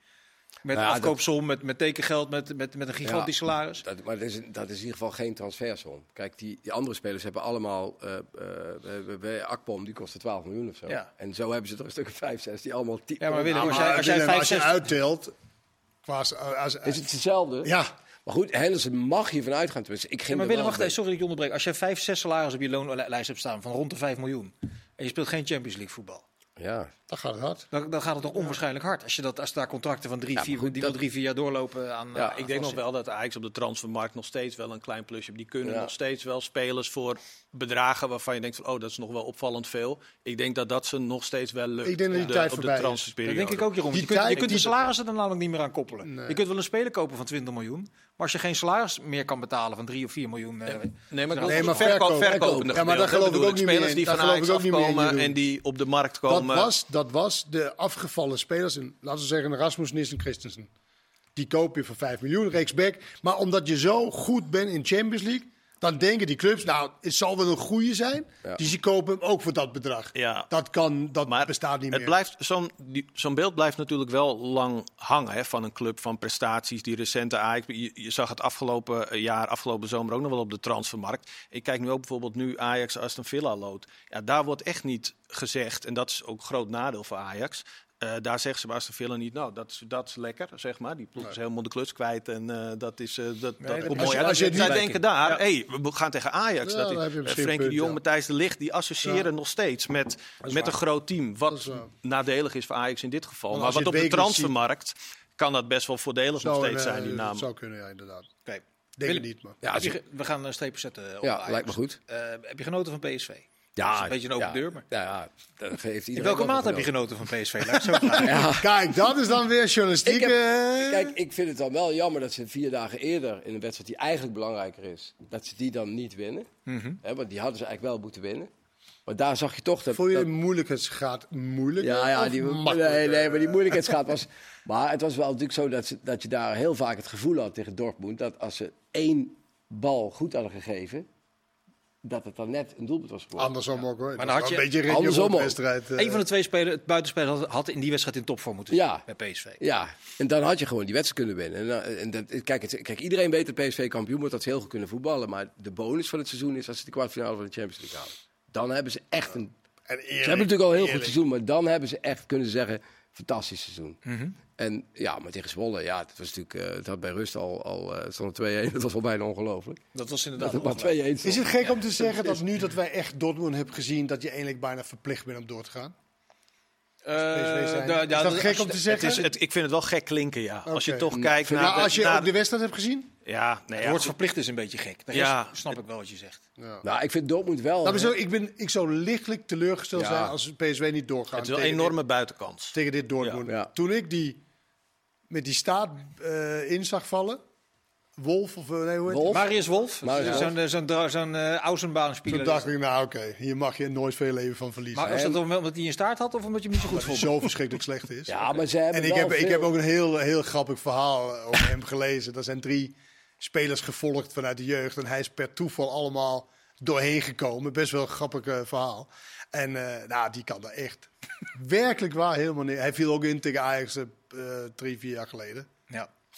Met Nou afkoopsom, met, met tekengeld, met, met, met een gigantisch Ja. salaris. Dat, maar dat is, dat is in ieder geval geen transfersom. Kijk, die, die andere spelers hebben allemaal... eh eh, bij Akpom, die kostte 12 miljoen of zo. Ja. En zo hebben ze er een stuk of 5, 6 die allemaal... tien- Ja, maar Willem, als maar jij, als jij als je uittelt, qua, als, als, Is het hetzelfde? ja, Maar goed, Henderson mag je vanuit gaan. Tenminste, ik Ja, ging maar Willem, wacht even, sorry dat ik je onderbreek. Als jij vijf, zes salaris op je loonlijst hebt staan van rond de 5 miljoen. En je speelt geen Champions League voetbal. Ja, dan gaat het hard. Dan, dan gaat het toch onwaarschijnlijk hard. Als, je dat, als daar contracten van drie, maar vier, goed, die dat- drie, vier jaar doorlopen aan. Ja, aan ik denk nog wel dat Ajax op de transfermarkt nog steeds wel een klein plusje. Die kunnen Ja. nog steeds wel spelers voor bedragen waarvan je denkt van oh, dat is nog wel opvallend veel. Ik denk dat dat ze nog steeds wel lukt. Ik denk dat die op de, tijd op de transferperiode. Dat denk ik ook, Jeroen. Die Je kunt, je kunt salarissen er namelijk niet meer aan koppelen. Nee. Je kunt wel een speler kopen van 20 miljoen. Maar als je geen salaris meer kan betalen van 3 of 4 miljoen. eh, Nee, maar, Nee, maar verkoop, verkoop. verkopende Ja, maar dat gedeelte geloof ik ook niet meer Spelers die Dat van geloof Ajax ik ook niet meer in, afkomen en die op de markt Dat komen. was, dat was de afgevallen spelers, in, laten we zeggen Rasmus Nissen Christensen. Die koop je voor 5 miljoen, rechtsback. Maar omdat je zo goed bent in Champions League, dan denken die clubs, nou, het zal wel een goede zijn. Ja. Dus die kopen hem ook voor dat bedrag. Ja. Dat, kan, dat Maar bestaat niet het meer. Blijft, zo'n, die- zo'n beeld blijft natuurlijk wel lang hangen hè, van een club, van prestaties. Die recente Ajax, je, je zag het afgelopen jaar, afgelopen zomer ook nog wel op de transfermarkt. Ik kijk nu ook bijvoorbeeld nu Ajax Aston Villa lood. Ja, daar wordt echt niet gezegd, en dat is ook een groot nadeel voor Ajax. Eh, daar zegt ze bij Aston Villa niet, nou, dat is, dat is lekker, zeg maar. Die ploeg is helemaal de kluts kwijt en eh, dat is... eh, dat, dat dat- komt mooi uit. als je Zij denken daar, hey, we gaan tegen Ajax. Ja, dat is, Frenkie de Jong, Matthijs de Ligt, die associëren Ja. nog steeds met, met een groot team. Dat Wat nadelig is voor Ajax in dit geval. Want Maar wat op de transfermarkt kan dat best wel voordelig nog steeds zijn, die dat naam. zou kunnen, ja, inderdaad. Oké. Denk niet, maar. Ja, je we gaan een streepje zetten op Ja, Ajax. lijkt me goed. Eh, heb je genoten van PSV? Ja, Dat is een beetje een open ja, deur, maar- Ja, ja, dat geeft iedereen In welke wel maat heb je genoten. van PSV? Ja. Kijk, dat is dan weer journalistiek. Ik heb- Kijk, ik vind het dan wel jammer dat ze vier dagen eerder in een wedstrijd die eigenlijk belangrijker is, dat ze die dan niet winnen. Mhm. Hè, want die hadden ze eigenlijk wel moeten winnen. Maar daar zag je toch dat. Voel je dat- de moeilijkheidsgraad moeilijk? ja, ja, die, nee, nee, maar die moeilijkheidsgraad was. Maar het was wel natuurlijk zo dat, ze, dat je daar heel vaak het gevoel had tegen Dortmund dat als ze één bal goed hadden gegeven, dat het dan net een doelpunt was geworden. Andersom ook hoor. Maar dan had een je- beetje een andersom ook. wedstrijd. Een van de twee spelers, het buitenspel, had, had in die wedstrijd in topvorm moeten zijn Ja. bij PSV. Ja, en dan had je gewoon die wedstrijd kunnen winnen. En, en dat, kijk, het, kijk, iedereen weet dat PSV kampioen wordt, dat ze heel goed kunnen voetballen. Maar de bonus van het seizoen is als ze de kwartfinale van de Champions League halen. Dan hebben ze echt een... En eerlijk, Ze hebben natuurlijk al een heel goed seizoen, maar dan hebben ze echt kunnen zeggen, fantastisch seizoen. Mhm. En ja, maar tegen Zwolle, ja, het was natuurlijk, eh, het had bij rust al, al eh, het stond 2-1. Dat was wel bijna ongelooflijk. Dat was inderdaad maar ongelooflijk. 2-1 Is het gek om te zeggen dat nu dat wij echt Dortmund hebben gezien, dat je eigenlijk bijna verplicht bent om door te gaan? Eh, PSV zijn. da- Is dat gek om te Het zeggen? is, het, ik vind het wel gek klinken, ja. Als je toch kijkt naar... nou, als je naar- ook de wedstrijd hebt gezien? Ja, nee, Het ja, woord goed. verplicht is een beetje gek. Ja. snap ik wel wat je zegt. Ja. Nou, ik vind Dortmund wel... We zo, ik, ben, ik zou lichtelijk teleurgesteld Ja. zijn als PSV niet doorgaat. het is wel een enorme buitenkans. Dit, tegen dit Dortmund. Ja. Ja. Toen ik die met die staat eh, in zag vallen, Wolf of eh, nee, hoe heet Wolf? Marius Wolf, Marius zo'n eh, zo'n eh? Außenbahnspeler. Toen dacht ik, nou oké, hier mag je nooit veel leven van verliezen. Maar was dat dan omdat hij een staart had of omdat je hem niet zo goed vond? zo verschrikkelijk slecht is. Ja, maar ze hebben En ik wel heb, ik heb ook een heel, heel grappig verhaal eh, over hem gelezen. Er zijn drie spelers gevolgd vanuit de jeugd. En hij is per toeval allemaal doorheen gekomen. Best wel een grappig eh, verhaal. En eh, nou, die kan er echt werkelijk waar helemaal niet. Hij viel ook in tegen Ajax eh, drie, vier jaar geleden.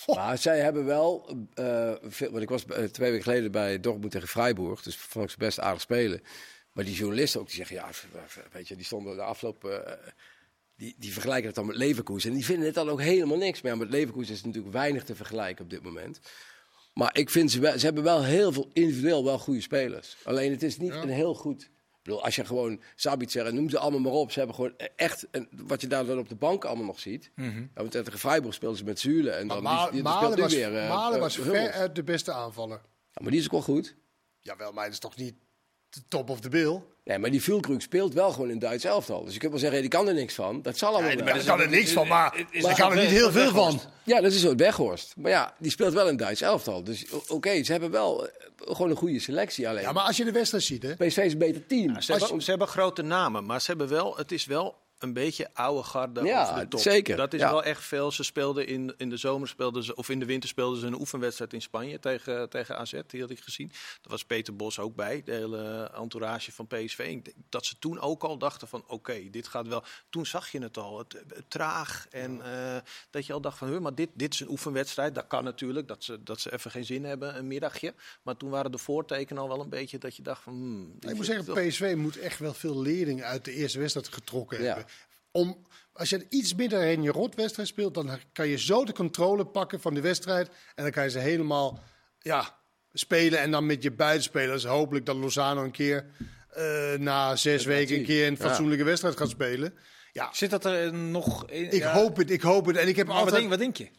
Maar zij hebben wel, eh, veel, want ik was eh, twee weken geleden bij Dortmund tegen Freiburg, dus vond ik ze best aardig spelen. Maar die journalisten ook, die zeggen, ja, weet je, die stonden de afloop, eh, die, die vergelijken het dan met Leverkusen. En die vinden het dan ook helemaal niks meer. Met Leverkusen is natuurlijk weinig te vergelijken op dit moment. Maar ik vind ze, wel, ze hebben wel heel veel individueel wel goede spelers. Alleen het is niet een heel goed. Bedoel, als je gewoon Sabitzer en noem ze allemaal maar op. Ze hebben gewoon echt, een, wat je daar dan op de bank allemaal nog ziet. Ja, want tegen Freiburg speelden ze met Zule. En dan, Maar Ma- die, die, Malen was, weer, eh, Malen eh, was ver uit de beste aanvaller. Ja, maar die is ook wel goed. Jawel, maar is toch niet top of the bill? Nee, maar die Vilkrug speelt wel gewoon in Duits elftal. Dus je kunt wel zeggen, die kan er niks van. Dat zal allemaal wel. Daar kan er niks van, maar het kan er niet heel veel van. Ja, dat is zo Weghorst. Maar ja, die speelt wel in Duits elftal. Dus oké, ze hebben wel eh, gewoon een goede selectie alleen. Ja, maar als je de wedstrijd ziet, hè. PSV is een beter team. Ze hebben, ze hebben grote namen, maar ze hebben wel, het is wel een beetje oude garde Ja, over de top. zeker, Dat is ja. wel echt veel. Ze speelden in, in de zomer speelden ze, of in de winter speelden ze een oefenwedstrijd in Spanje tegen, tegen AZ. Die had ik gezien. Daar was Peter Bos ook bij, de hele entourage van PSV. Ik denk dat ze toen ook al dachten van oké, dit gaat wel. Toen zag je het al, het, het traag. En eh, dat je al dacht van, "Huh, maar dit, dit is een oefenwedstrijd. Dat kan natuurlijk, dat ze, dat ze even geen zin hebben, een middagje. Maar toen waren de voortekenen al wel een beetje dat je dacht van... hmm, Ik moet zeggen, toch- PSV moet echt wel veel leringen uit de eerste wedstrijd getrokken Ja. hebben. Om, als je iets minder in je rotwedstrijd speelt, dan kan je zo de controle pakken van de wedstrijd. En dan kan je ze helemaal ja, spelen. En dan met je buitenspelers, hopelijk dat Lozano een keer eh, na zes weken een keer een Ja. fatsoenlijke wedstrijd gaat spelen. Ja, Zit dat er nog in? ik ja. hoop het, ik hoop het. En ik heb Maar wat altijd... denk, wat denk je?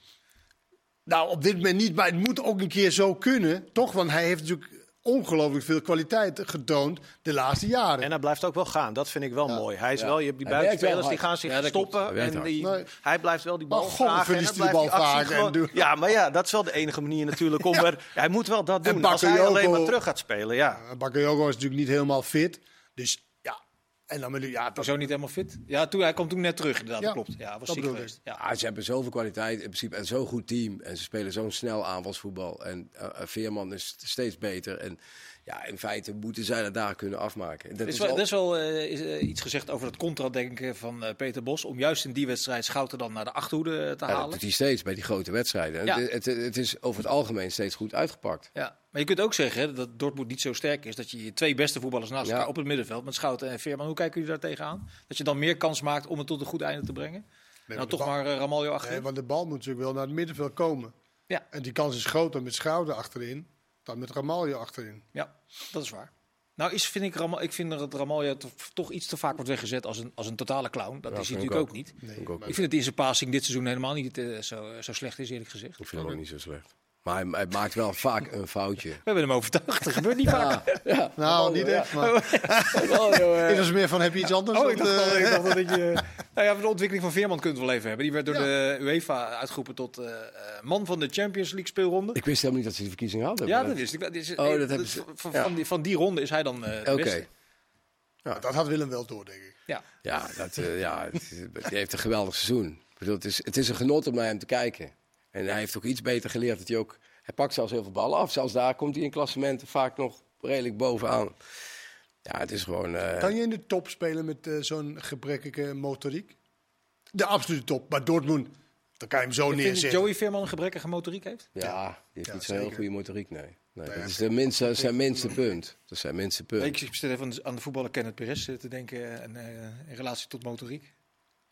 Nou, op dit moment niet, maar het moet ook een keer zo kunnen, toch? Want hij heeft natuurlijk ongelooflijk veel kwaliteit getoond de laatste jaren. En hij blijft ook wel gaan. Dat vind ik wel mooi. Hij is Ja. wel, je hebt die buitenspelers die gaan zich Ja, stoppen. En die, Nee. Hij blijft wel die bal Maar vragen. en bal vaak Ja, maar ja, dat is wel de enige manier natuurlijk om er... Hij moet wel dat En doen. Als hij alleen maar terug gaat spelen, ja. Bakayoko is natuurlijk niet helemaal fit. Dus en dan ja, dat, Zo niet helemaal fit. Ja, toen, hij kwam toen net terug inderdaad. Ja, klopt. Ja, was dat ziek geweest. Ja. Ah, ze hebben zoveel kwaliteit in principe en zo'n goed team. En ze spelen zo'n snel aanvalsvoetbal. En eh, eh, Veerman is steeds beter. En ja, in feite moeten zij dat daar kunnen afmaken. Dat Er is is wel, al- is wel eh, is, eh, iets gezegd over het contradenken van eh, Peter Bos. Om juist in die wedstrijd Schouten dan naar de achterhoede te ja, dat halen. doet hij steeds bij die grote wedstrijden. En Ja. Het, het, het is over het algemeen steeds goed uitgepakt. Ja, maar je kunt ook zeggen hè, dat Dortmund niet zo sterk is. Dat je je twee beste voetballers naast Ja. elkaar op het middenveld met Schouten en Veerman. Hoe kijken jullie daar tegenaan? Dat je dan meer kans maakt om het tot een goed einde te brengen? Nee, nou, toch bal- maar Ramaljo achterin. Nee, want de bal moet natuurlijk wel naar het middenveld komen. Ja. En die kans is groter met Schouder achterin dan met Ramaljo achterin. Ja, dat is waar. Nou, is, vind ik, Ramal, ik vind dat Ramaljo to- toch iets te vaak wordt weggezet als een, als een totale clown. Dat Ja, is hij vind natuurlijk ook, ook. niet. Nee, ik ook maar- Ik vind het in zijn passing dit seizoen helemaal niet eh, zo, zo slecht is, eerlijk gezegd. Ik vind hem ook niet zo slecht. Maar hij, hij maakt wel vaak een foutje. We hebben hem overtuigd. Dat gebeurt niet vaak. Ja, nou, niet echt. Maar Oh, ik was meer van, heb je iets anders? Oh, ik dacht, al, eh, ik dacht dat je... Nou ja, de ontwikkeling van Veerman kunt we wel even hebben. Die werd door de UEFA uitgeroepen tot eh, eh, man van de Champions League speelronde. Ik wist helemaal niet dat ze die verkiezing hadden. Ja, dat wist ik. Dat is, Oh, eh, dat hebben ze- van, ja. van, die, van die ronde is hij dan eh Oké. beste. dat had Willem wel door, denk ik. Ja. Ja, dat, eh, ja het is- die heeft een geweldig seizoen. Ik bedoel, het, is, het is een genot om naar hem te kijken. En hij heeft ook iets beter geleerd. Dat hij, ook, hij pakt zelfs heel veel ballen af. Zelfs daar komt hij in klassementen vaak nog redelijk bovenaan. Ja, het is gewoon... eh, Kan je in de top spelen met eh, zo'n gebrekkige motoriek? De absolute top. Maar Dortmund, dan kan je hem zo neerzetten. Joey Veerman een gebrekkige motoriek heeft. ja, die heeft Ja, niet zo'n heel goede motoriek, nee. nee Nee, dat is de minste, zijn minste punt. Dat is zijn minste punt. Ik zit even aan de- voetballer Kenneth Perez eh, te denken en, eh, in relatie tot motoriek.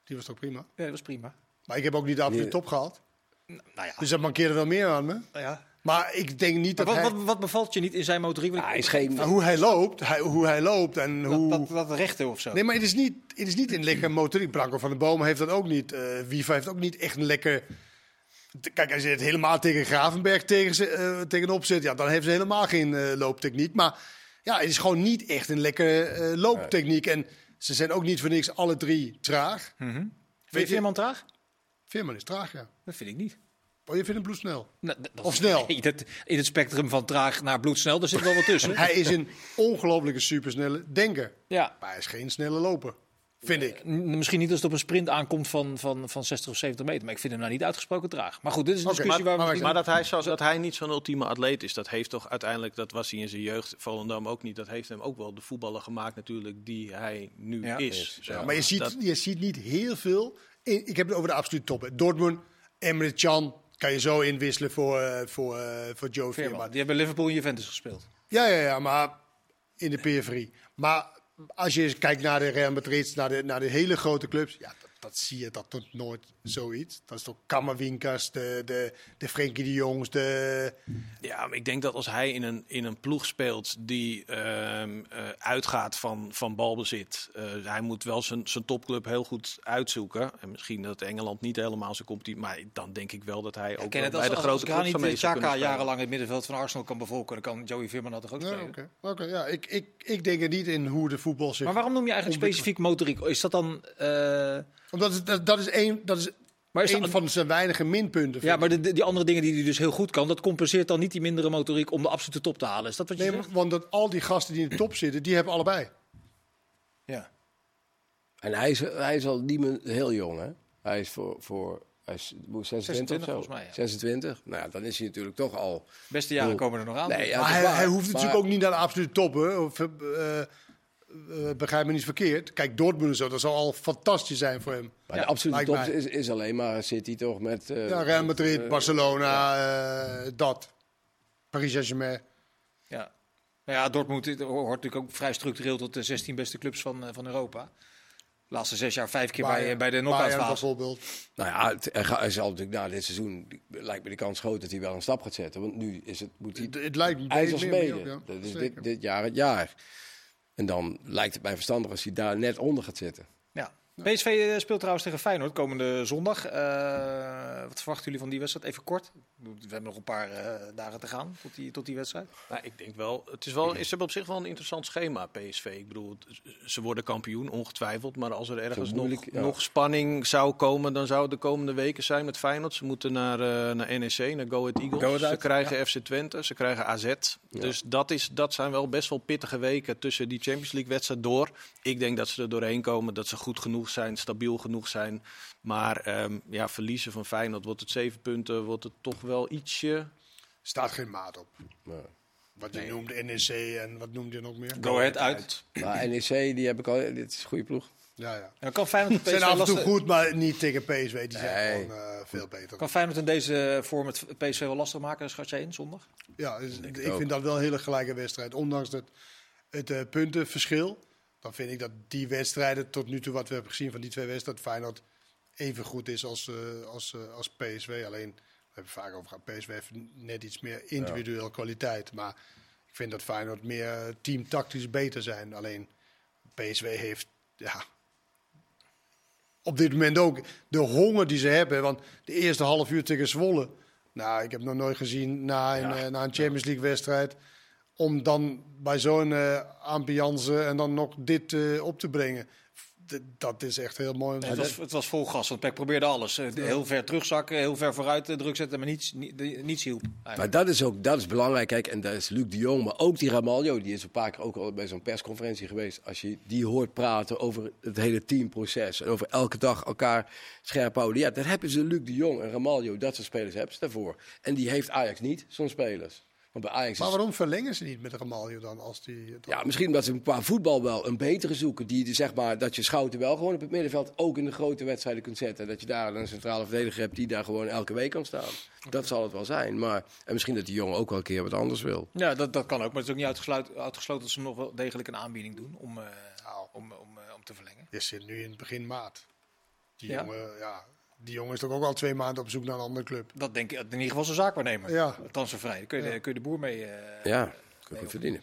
Die was toch prima? Ja, dat was prima. Maar ik heb ook niet de absolute top gehad. Nou ja. Dus dat mankeerde wel meer aan me. ja. Maar ik denk niet Maar dat wat, hij... wat, wat bevalt je niet in zijn motoriek? Ja, hij is geen... Nou, hoe hij loopt, hij, hoe hij loopt en hoe... dat, dat, dat rechten of zo. Nee, maar het is niet, het is niet een lekker motoriek. Branko van de Bomen heeft dat ook niet. Eh Wiever heeft ook niet echt een lekker... Kijk, als je het helemaal tegen Gravenberg tegen eh, tegenop zit, ja, dan heeft ze helemaal geen eh, looptechniek. Maar ja, het is gewoon niet echt een lekkere eh, looptechniek. En ze zijn ook niet voor niks alle drie traag. Vind je Weet je- Veerman traag? Veerman is traag, ja. Dat vind ik niet. Oh, je vindt hem bloedsnel. Nou, dat- dat- Of snel. In het, in het spectrum van traag naar bloedsnel, daar zit wel wat tussen. Hij is een ongelofelijke supersnelle denker. ja. Maar hij is geen snelle loper, vind ik. N- Misschien niet als het op een sprint aankomt van, van, van 60 of 70 meter. Maar ik vind hem nou niet uitgesproken traag. Maar goed, dit is een discussie maar- waar we... maar- Maar dat hij, zo, dat hij niet zo'n ultieme atleet is, dat heeft toch uiteindelijk, dat was hij in zijn jeugd, Volendam ook niet, dat heeft hem ook wel de voetballer gemaakt natuurlijk die hij nu Ja. is. Ja. Maar je ziet, Dat- je ziet niet heel veel. Ik heb het over de absolute top. hè. Dortmund, Emre Can kan je zo inwisselen voor, eh, voor, eh, voor Joe Veerman. Veerman. Die hebben Liverpool en Juventus gespeeld. Ja, ja, ja, maar in de periferie. Maar als je eens kijkt naar de Real Madrid, naar de, naar de hele grote clubs, ja, dat, zie je, dat doet nooit zoiets. Dat is toch Kammerwinkers, de, de, de Frenkie de Jongs, de... Ja, maar ik denk dat als hij in een, in een ploeg speelt die ehm, eh, uitgaat van, van balbezit, eh, hij moet wel zijn, zijn topclub heel goed uitzoeken. En misschien dat Engeland niet helemaal zijn competitie, maar dan denk ik wel dat hij ook bij als, de als, grote Granit van mee spelen. jarenlang het middenveld van Arsenal kan bevolken, dan kan Joey Veerman dat toch ook Ja, spelen? oké. Oké, ja, ik, ik, ik denk er niet in hoe de voetbal zich... Maar waarom noem je eigenlijk specifiek motoriek? Is dat dan... eh, Omdat het, dat, dat is één, dat is maar is dat, van zijn weinige minpunten. ja, maar de, de- die andere dingen die hij dus heel goed kan, dat compenseert dan niet die mindere motoriek om de absolute top te halen. Is dat wat je Nee, zegt? want dat al die gasten die in de top zitten, die hebben allebei. Ja. En hij is, hij is al niet meer heel jong, hè? Hij is voor... voor hij is hoe, 26 26 of zo? volgens mij, ja. 26? Nou ja, dan is hij natuurlijk toch al... Beste jaren komen er nog aan. Nee, ja, maar hij, hoeft Maar- natuurlijk ook niet naar de absolute top. Hè? Of, eh, eh, begrijp me niet verkeerd. Kijk, Dortmund en zo, dat zal al fantastisch zijn voor hem. Maar Ja, de absolute top lijkt mij. is, is alleen maar City toch met... eh, Ja, Real Madrid, eh, Barcelona, eh, dat. Paris Saint-Germain. Ja. Nou ja, Dortmund hoort natuurlijk ook vrij structureel tot de 16 beste clubs van, van Europa. De laatste zes jaar vijf keer bij, Bayern- bij de Bayern knock-out fase. bijvoorbeeld. Nou ja, het, er hij zal natuurlijk na dit seizoen... lijkt me de kans groot dat hij wel een stap gaat zetten. Want nu is het, moet hij Het, het lijkt me ijzers ja. Dat is dit, dit jaar het jaar. En dan lijkt het mij verstandig als hij daar net onder gaat zitten. PSV eh, speelt trouwens tegen Feyenoord komende zondag. Eh, wat verwachten jullie van die wedstrijd? Even kort. We hebben nog een paar eh, dagen te gaan tot die, tot die wedstrijd. Nou, ik denk wel, het is wel, ze hebben op zich wel een interessant schema, PSV. Ik bedoel, het- ze worden kampioen, ongetwijfeld. Maar als er ergens nog, ja. nog spanning zou komen, dan zou het de komende weken zijn met Feyenoord. Ze moeten naar, eh, naar NEC, naar Go Ahead Eagles. Go Ahead ze krijgen FC Twente, ze krijgen AZ. Dus dat, is, dat zijn wel best wel pittige weken tussen die Champions League wedstrijd door. Ik denk dat ze er doorheen komen, dat ze goed genoeg zijn, stabiel genoeg zijn. Maar ehm, ja, verliezen van Feyenoord, wordt het zeven punten, wordt het toch wel ietsje... Staat geen maat op. Nee. Wat je noemde NEC en wat noemde je nog meer? Go ahead uit. Maar NEC, die heb ik al. Dit is een goede ploeg. Ja, ja. Kan Feyenoord en zijn PSV af en toe lastig- goed, maar niet tegen PSV. Die zijn Nee. gewoon eh, veel beter. Kan Feyenoord in deze vorm het PSV wel lastig maken, schat jij in zondag? Ja, dus ik vind dat wel een hele gelijke wedstrijd. Ondanks het, het eh, puntenverschil. Dan vind ik dat die wedstrijden tot nu toe wat we hebben gezien van die twee wedstrijden. Feyenoord even goed is als, eh, als, eh, als PSV. Alleen, we hebben vaak over gehad. PSV heeft net iets meer individueel kwaliteit. Maar ik vind dat Feyenoord meer teamtactisch beter zijn. Alleen PSV heeft, ja, op dit moment ook de honger die ze hebben. Want de eerste half uur tegen Zwolle. Nou, ik heb nog nooit gezien na een, eh, na een Champions League wedstrijd. Om dan bij zo'n eh ambiance en dan nog dit eh, op te brengen. D- dat is echt heel mooi. het, was, het was vol gas, want Peck probeerde alles. Eh, Heel ver terugzakken, heel ver vooruit druk zetten, maar niets, ni- niets hielp. Maar dat is ook dat is belangrijk. Kijk, en dat is Luc de Jong, maar ook die Ramaljo. Die is een paar keer ook al bij zo'n persconferentie geweest. Als je die hoort praten over het hele teamproces. En over elke dag elkaar scherp houden. Ja, dat hebben ze Luc de Jong en Ramaljo. Dat soort spelers hebben ze daarvoor. En die heeft Ajax niet, zo'n spelers. Want bij Ajax Maar is waarom verlengen ze niet met Ramaljo dan? Als die, dan- Ja, misschien omdat ze qua voetbal wel een betere zoeken. Die, die, zeg maar, dat je Schouten wel gewoon op het middenveld ook in de grote wedstrijden kunt zetten. Dat je daar een centrale verdediger hebt die daar gewoon elke week kan staan. Dat zal het wel zijn. Maar, en misschien dat die jongen ook wel een keer wat anders wil. Ja, dat, dat kan ook, maar het is ook niet uitgesloten, uitgesloten dat ze nog wel degelijk een aanbieding doen om, eh, om, om, eh, om te verlengen. Je zit nu in het begin maart. Die, Ja. jongen, ja, die jongen is toch ook al twee maanden op zoek naar een andere club. Dat denk ik in ieder geval zijn zaakwaarnemer. Ja. Transfervrij. Daar kun je, de, kun je de boer mee. eh, Ja, kun je goed verdienen.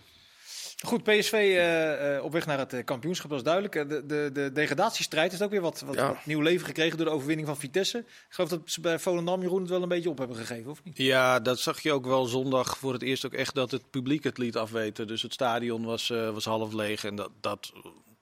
Goed, PSV eh, eh, op weg naar het kampioenschap, dat is duidelijk. De, de, de degradatiestrijd heeft ook weer wat, wat, Ja. wat nieuw leven gekregen door de overwinning van Vitesse. Ik geloof dat ze bij Volendam Jeroen het wel een beetje op hebben gegeven, of niet? Ja, dat zag je ook wel zondag voor het eerst ook echt dat het publiek het liet afweten. Dus het stadion was, eh, was half leeg en dat, dat,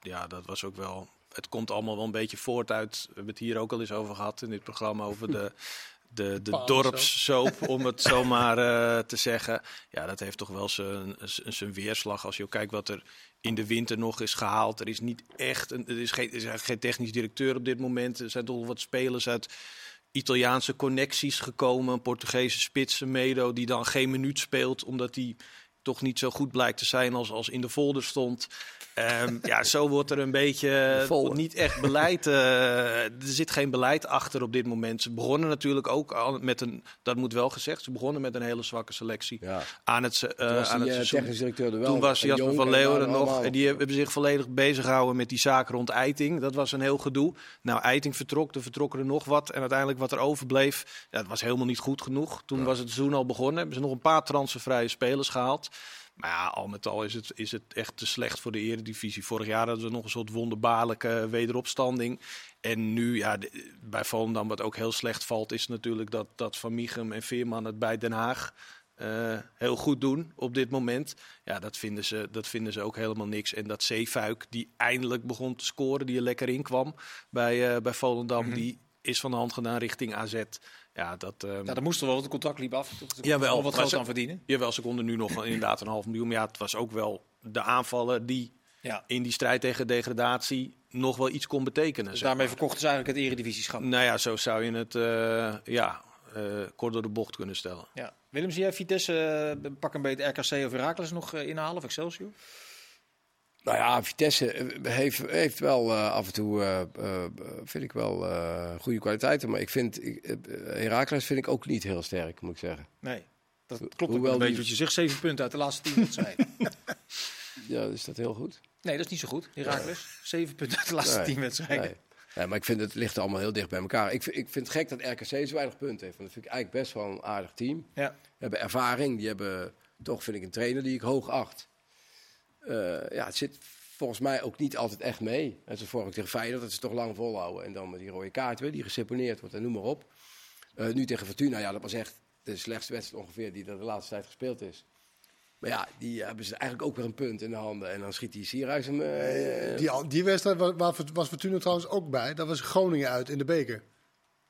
ja, dat was ook wel... Het komt allemaal wel een beetje voort uit, we hebben het hier ook al eens over gehad in dit programma, over de, de, de dorpssoap, om het zo maar eh, te zeggen. Ja, dat heeft toch wel zijn, weerslag als je ook kijkt wat er in de winter nog is gehaald. Er is niet echt, een, er, is geen, er is eigenlijk geen technisch directeur op dit moment. Er zijn toch wat spelers uit Italiaanse connecties gekomen. Een Portugese spits, een Medo, die dan geen minuut speelt, omdat hij toch niet zo goed blijkt te zijn als, als in de folder stond. Ehm, ja, zo wordt er een beetje folder. niet echt beleid. eh, er zit geen beleid achter op dit moment. Ze begonnen natuurlijk ook al met een, dat moet wel gezegd, ze begonnen met een hele zwakke selectie Ja. aan het, eh, Toen was aan die het eh, seizoen. technisch directeur er wel. Toen was Jasper van en Leeuwen er nog. En die hebben zich volledig bezig gehouden met die zaak rond Eiting. Dat was een heel gedoe. Nou, Eiting vertrok, er vertrokken er nog wat. En uiteindelijk wat er overbleef, ja, dat was helemaal niet goed genoeg. Toen was het seizoen al begonnen. Hebben ze nog een paar transfervrije spelers gehaald. Maar ja, al met al is het, is het echt te slecht voor de eredivisie. Vorig jaar hadden we nog een soort wonderbaarlijke wederopstanding. En nu, ja, bij Volendam wat ook heel slecht valt... is natuurlijk dat, dat Van Michum en Veerman het bij Den Haag eh, heel goed doen op dit moment. Ja, dat vinden, ze, dat vinden ze ook helemaal niks. En dat Zeefuik, die eindelijk begon te scoren, die er lekker in kwam bij, eh, bij Volendam... die is van de hand gedaan richting AZ. Ja, dat... ehm, Ja, dat moest er wel, want het contract liep af. Jawel, wat geld ze- aan verdienen. Jawel, ze konden nu nog inderdaad een half miljoen. Maar ja, het was ook wel de aanvaller die Ja. in die strijd tegen degradatie nog wel iets kon betekenen. Dus daarmee maar. verkochten ze eigenlijk het eredivisieschap. Nou ja, zo zou je het eh, ja, eh, kort door de bocht kunnen stellen. Ja. Willem, zie jij Vitesse eh, pak een beetje RKC of Heracles nog inhalen of Excelsior? Nou ja, Vitesse eh, heeft, heeft wel eh, af en toe, eh, vind ik wel goede kwaliteiten. Maar ik vind, ik, Heracles vind ik ook niet heel sterk, moet ik zeggen. Nee. Dat klopt Hoewel wel een beetje die- wat je zegt. Zeven punten uit de laatste tien wedstrijden. Ja, is dat heel goed? nee, dat is niet zo goed. Heracles. Zeven punten uit de laatste Nee, tien wedstrijden. Nee. Ja, maar ik vind het ligt allemaal heel dicht bij elkaar. Ik, vind- ik vind het gek dat RKC zo weinig punten heeft. Want dat vind ik eigenlijk best wel een aardig team. Ja. Die hebben ervaring. Die hebben toch, vind ik, een trainer die ik hoog acht. Eh, ja, het zit volgens mij ook niet altijd echt mee. En ze vorige tegen Feyenoord, dat ze toch lang volhouden. En dan met die rode kaart weer, die geseponeerd wordt en noem maar op. Eh, nu tegen Fortuna, ja, dat was echt de slechtste wedstrijd ongeveer die er de laatste tijd gespeeld is. Maar ja, die hebben ze eigenlijk ook weer een punt in de handen. En dan schiet die Sierhuis hem... eh, Die, die wedstrijd wa- waar, was Fortuna trouwens ook bij. Dat was Groningen uit in de beker.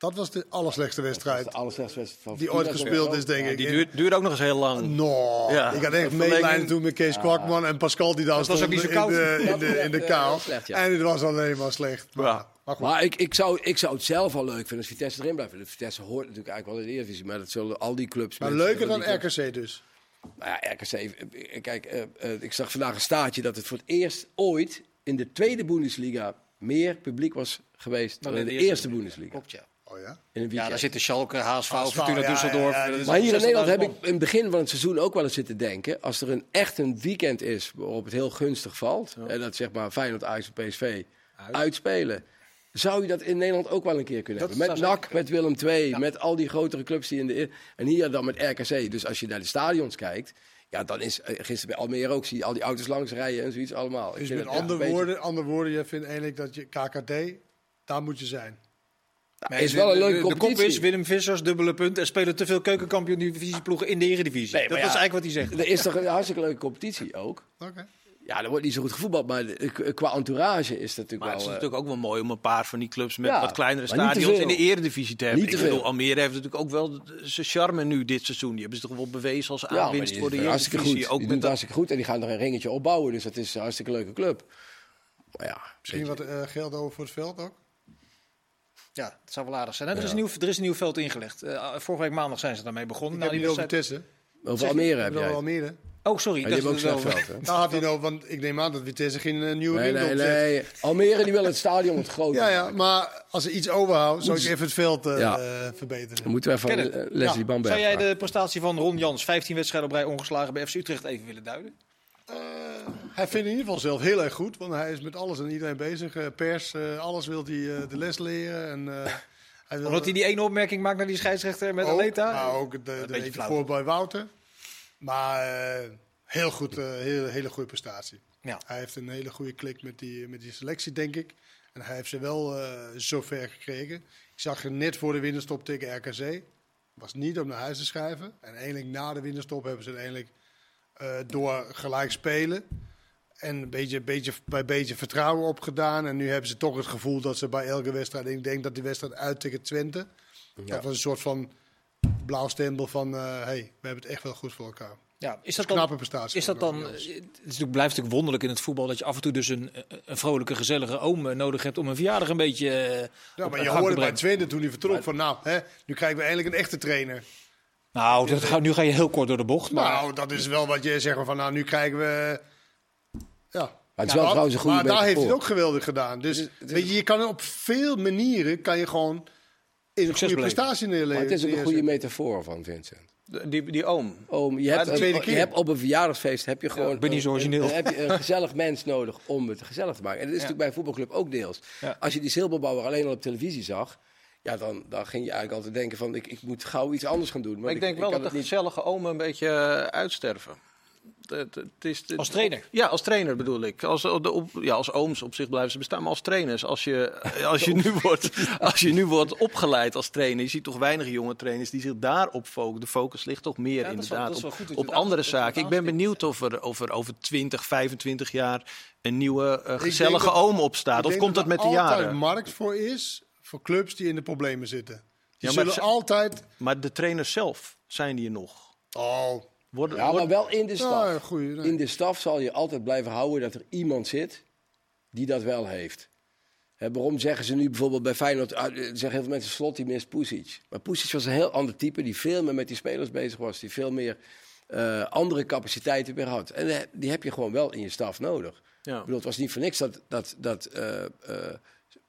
Dat was de allerslechtste wedstrijd de allerslechtste wedstrijd van die ooit gespeeld is, denk ik. Die duurt, duurt ook nog eens heel lang. No, Ja. ik had echt medelijden toen met Kees Kwakman en Pascal die daar was ook stonden niet zo koud. in de, in de, in de eh, kaal. slecht, ja. En het was alleen maar slecht. Maar, Ja. maar goed. Maar ik, ik, zou, ik zou het zelf wel leuk vinden als Vitesse erin blijft. De Vitesse hoort natuurlijk eigenlijk wel in de Eredivisie. Maar dat zullen al die clubs... Maar leuker dan clubs- RKC dus. Nou ja, RKC, eh, kijk, eh, eh, ik zag vandaag een staartje dat het voor het eerst ooit in de tweede Bundesliga meer publiek was geweest dan in de eerste Bundesliga. Klopt, ja. Oh ja? In een Ja, weekend. daar zitten Schalke, HSV, HSV, Fortuna ja, Düsseldorf. ja, ja, Dat is maar hier in 60.000 Nederland heb ik in het begin van het seizoen ook wel eens zitten denken. Als er een, echt een weekend is waarop het heel gunstig valt. En dat zeg maar Feyenoord, Ajax en PSV uitspelen. Zou je dat in Nederland ook wel een keer kunnen Dat hebben? Met NAC, met Willem II, met al die grotere clubs die in de... En hier dan met RKC. Dus als je naar de stadions kijkt... Ja, dan is eh, gisteren bij Almere ook, zie je al die auto's langs rijden en zoiets allemaal. Ik Dus met het, ja, andere, beetje- woorden, andere woorden, je vindt eigenlijk dat je KKD, daar moet je zijn. Nou, is wel een leuke de, de kop competitie. is Willem Vissers, dubbele punt. Er spelen te veel keukenkampioen divisieploegen in de eredivisie. Nee, dat is ja. eigenlijk wat hij zegt. Er is toch een hartstikke leuke competitie ook. Oké. Ja, er wordt niet zo goed gevoetbald, maar qua entourage is dat natuurlijk Maar het is wel... eh, natuurlijk ook wel mooi om een paar van die clubs met Ja, wat kleinere stadions in veel. de eredivisie te hebben. Niet te ik bedoel, veel. Almere heeft natuurlijk ook wel zijn charme nu dit seizoen. Die hebben ze toch wel bewezen als aanwinst voor de goed. eredivisie. Ook die met doen het dat, hartstikke goed en die gaan er een ringetje opbouwen. Dus dat is een hartstikke leuke club. Maar ja, Misschien wat eh, geld over voor het veld ook. Ja, dat zou wel aardig zijn. hè? Er, is een nieuw, er is een nieuw veld ingelegd. Eh, vorige week maandag zijn ze daarmee begonnen. Ik heb Na die niet over Vitesse. je, over Almere heb jij. Almere. Oh, sorry. Ja, die hebben ook dat- dat- veld, hè? Daar had hij nou, want ik neem aan dat Vitesse geen eh, nieuwe Nee, nee, nee. Almere die wil het stadion wat groter Ja, ja, maar als er iets overhoudt, zou ik even het veld eh, Ja. eh, verbeteren. Dan moeten we even eh, Leslie ja, Bamberg Zou jij de prestatie van Ron Jans, 15 wedstrijden op rij ongeslagen bij FC Utrecht, even willen duiden? Hij vindt in ieder geval zelf heel erg goed, want hij is met alles en iedereen bezig. Eh, pers, eh, alles wil hij eh, de les leren. En, hij wil, Omdat hij die ene opmerking maakt naar die scheidsrechter met ook, Aleta? maar ook de, de, beetje flauw. voor bij Wouter. Maar heel goed, heel, hele goede prestatie. Ja. Hij heeft een hele goede klik met die, met die selectie, denk ik. En hij heeft ze wel zover gekregen. Ik zag je net voor de winterstop tegen RKC. Was niet om naar huis te schrijven. En eigenlijk na de winterstop hebben ze het eh, door gelijk spelen. En een beetje, beetje, bij beetje vertrouwen opgedaan. En nu hebben ze toch het gevoel dat ze bij elke wedstrijd... Ik denk dat die wedstrijd uit tegen Twente... Dat was een soort van blauw stempel van... eh hey, we hebben het echt wel goed voor elkaar. Ja, is dat knappe prestatie. is dat dan het is natuurlijk, blijft natuurlijk wonderlijk in het voetbal dat je af en toe dus een, een vrolijke, gezellige oom eh, nodig hebt om een verjaardag een beetje Ja, maar je hoorde bij. Twente toen hij vertrok van... Nou, hè, nu krijgen we eindelijk een echte trainer. Nou, dat gaat, nu ga je heel kort door de bocht. Maar Nou, dat is wel wat je zegt van... Nou, nu krijgen we... Ja. Maar het is wel trouwens een goede Maar daar heeft hij metafoor. het ook geweldig gedaan. Dus Het is- het is- weet je, je kan op veel manieren... kan je gewoon in een goede prestatie neerleggen. Maar het is ook een goede metafoor van Vincent. de- die, die oom. Oom, je Ja, hebt, de tweede een- keer. je hebt op een verjaardagsfeest heb je gewoon ik ben niet zo origineel. een- heb je een gezellig mens nodig om het gezellig te maken. En dat is natuurlijk bij een voetbalclub ook deels. Ja. Als je die zilberbouwer alleen al op televisie zag, ja, dan, dan ging je eigenlijk altijd denken van ik, ik moet gauw iets anders gaan doen. Maar ik denk wel dat de niet. gezellige omen een beetje eh, uitsterven. Het, het is, het- Als trainer? Ja, als trainer bedoel ik. Als, de, op, ja, als ooms op zich blijven ze bestaan, maar als trainers. Als je, als, je nu wordt, als je nu wordt opgeleid als trainer, je ziet toch weinig jonge trainers die zich daarop focussen. De focus ligt toch meer Ja, dat inderdaad dat wel op, dat andere dat zaken. Ik ben benieuwd of er, of er over 20, 25 jaar een nieuwe eh, denk gezellige dat- oom Ik opstaat. Of denk komt dat er met de jaren? markt voor is voor clubs die in de problemen zitten. Die Ja, maar zullen altijd... Maar de trainers zelf, zijn die er nog? Oh, Worden, Ja, maar wel in de staf. ja, goeie. nee. In de staf zal je altijd blijven houden dat er iemand zit die dat wel heeft. Hè, waarom zeggen ze nu bijvoorbeeld bij Feyenoord, ah, eh, zeggen heel veel mensen slot die mist Pusic. Maar Pusic was een heel ander type die veel meer met die spelers bezig was. Die veel meer eh, andere capaciteiten weer had. En eh, die heb je gewoon wel in je staf nodig. Ja. Ik bedoel, het was niet voor niks dat, dat, dat eh, eh,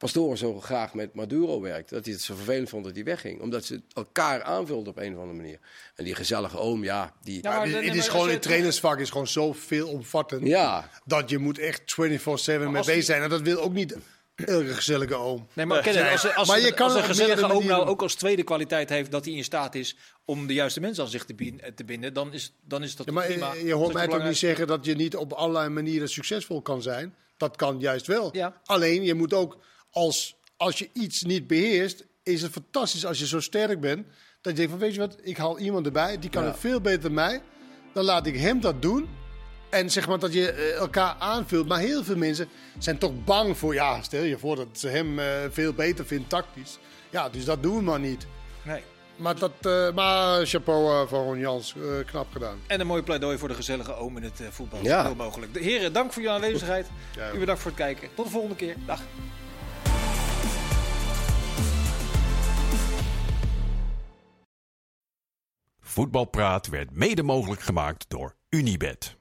Pastoren zo graag met Maduro werkt. Dat hij het zo vervelend vond dat hij wegging. Omdat ze elkaar aanvulden op een of andere manier. En die gezellige oom, ja, die... Ja, Maar maar het, is gewoon, als het trainersvak is gewoon zo veelomvattend. Ja, Dat je moet echt 24-7 mee als- bezig zijn. En dat wil ook niet elke gezellige oom. Nee, maar, als, als, Maar je kan als een gezellige oom nou ook als tweede kwaliteit heeft dat hij in staat is om de juiste mensen aan zich te, binden, dan is, dan is dat Ja, maar prima. je, je hoort mij toch niet zeggen dat je niet op allerlei manieren succesvol kan zijn. Dat kan juist wel. Ja. Alleen je moet ook, als, als je iets niet beheerst, is het fantastisch als je zo sterk bent. Dat je denkt van weet je wat, ik haal iemand erbij, die kan Ja. het veel beter dan mij. Dan laat ik hem dat doen. En zeg maar dat je eh, elkaar aanvult. Maar heel veel mensen zijn toch bang voor, ja, stel je voor dat ze hem eh, veel beter vindt tactisch. Ja, dus dat doen we maar niet. Nee. Maar, dat, eh, maar chapeau voor Ron Jans, Eh, knap gedaan. En een mooi pleidooi voor de gezellige oom in het voetbal. Ja. Heel mogelijk. De heren, dank voor jullie aanwezigheid. Ja, U bedankt voor het kijken. Tot de volgende keer. Dag. Voetbalpraat werd mede mogelijk gemaakt door Unibed.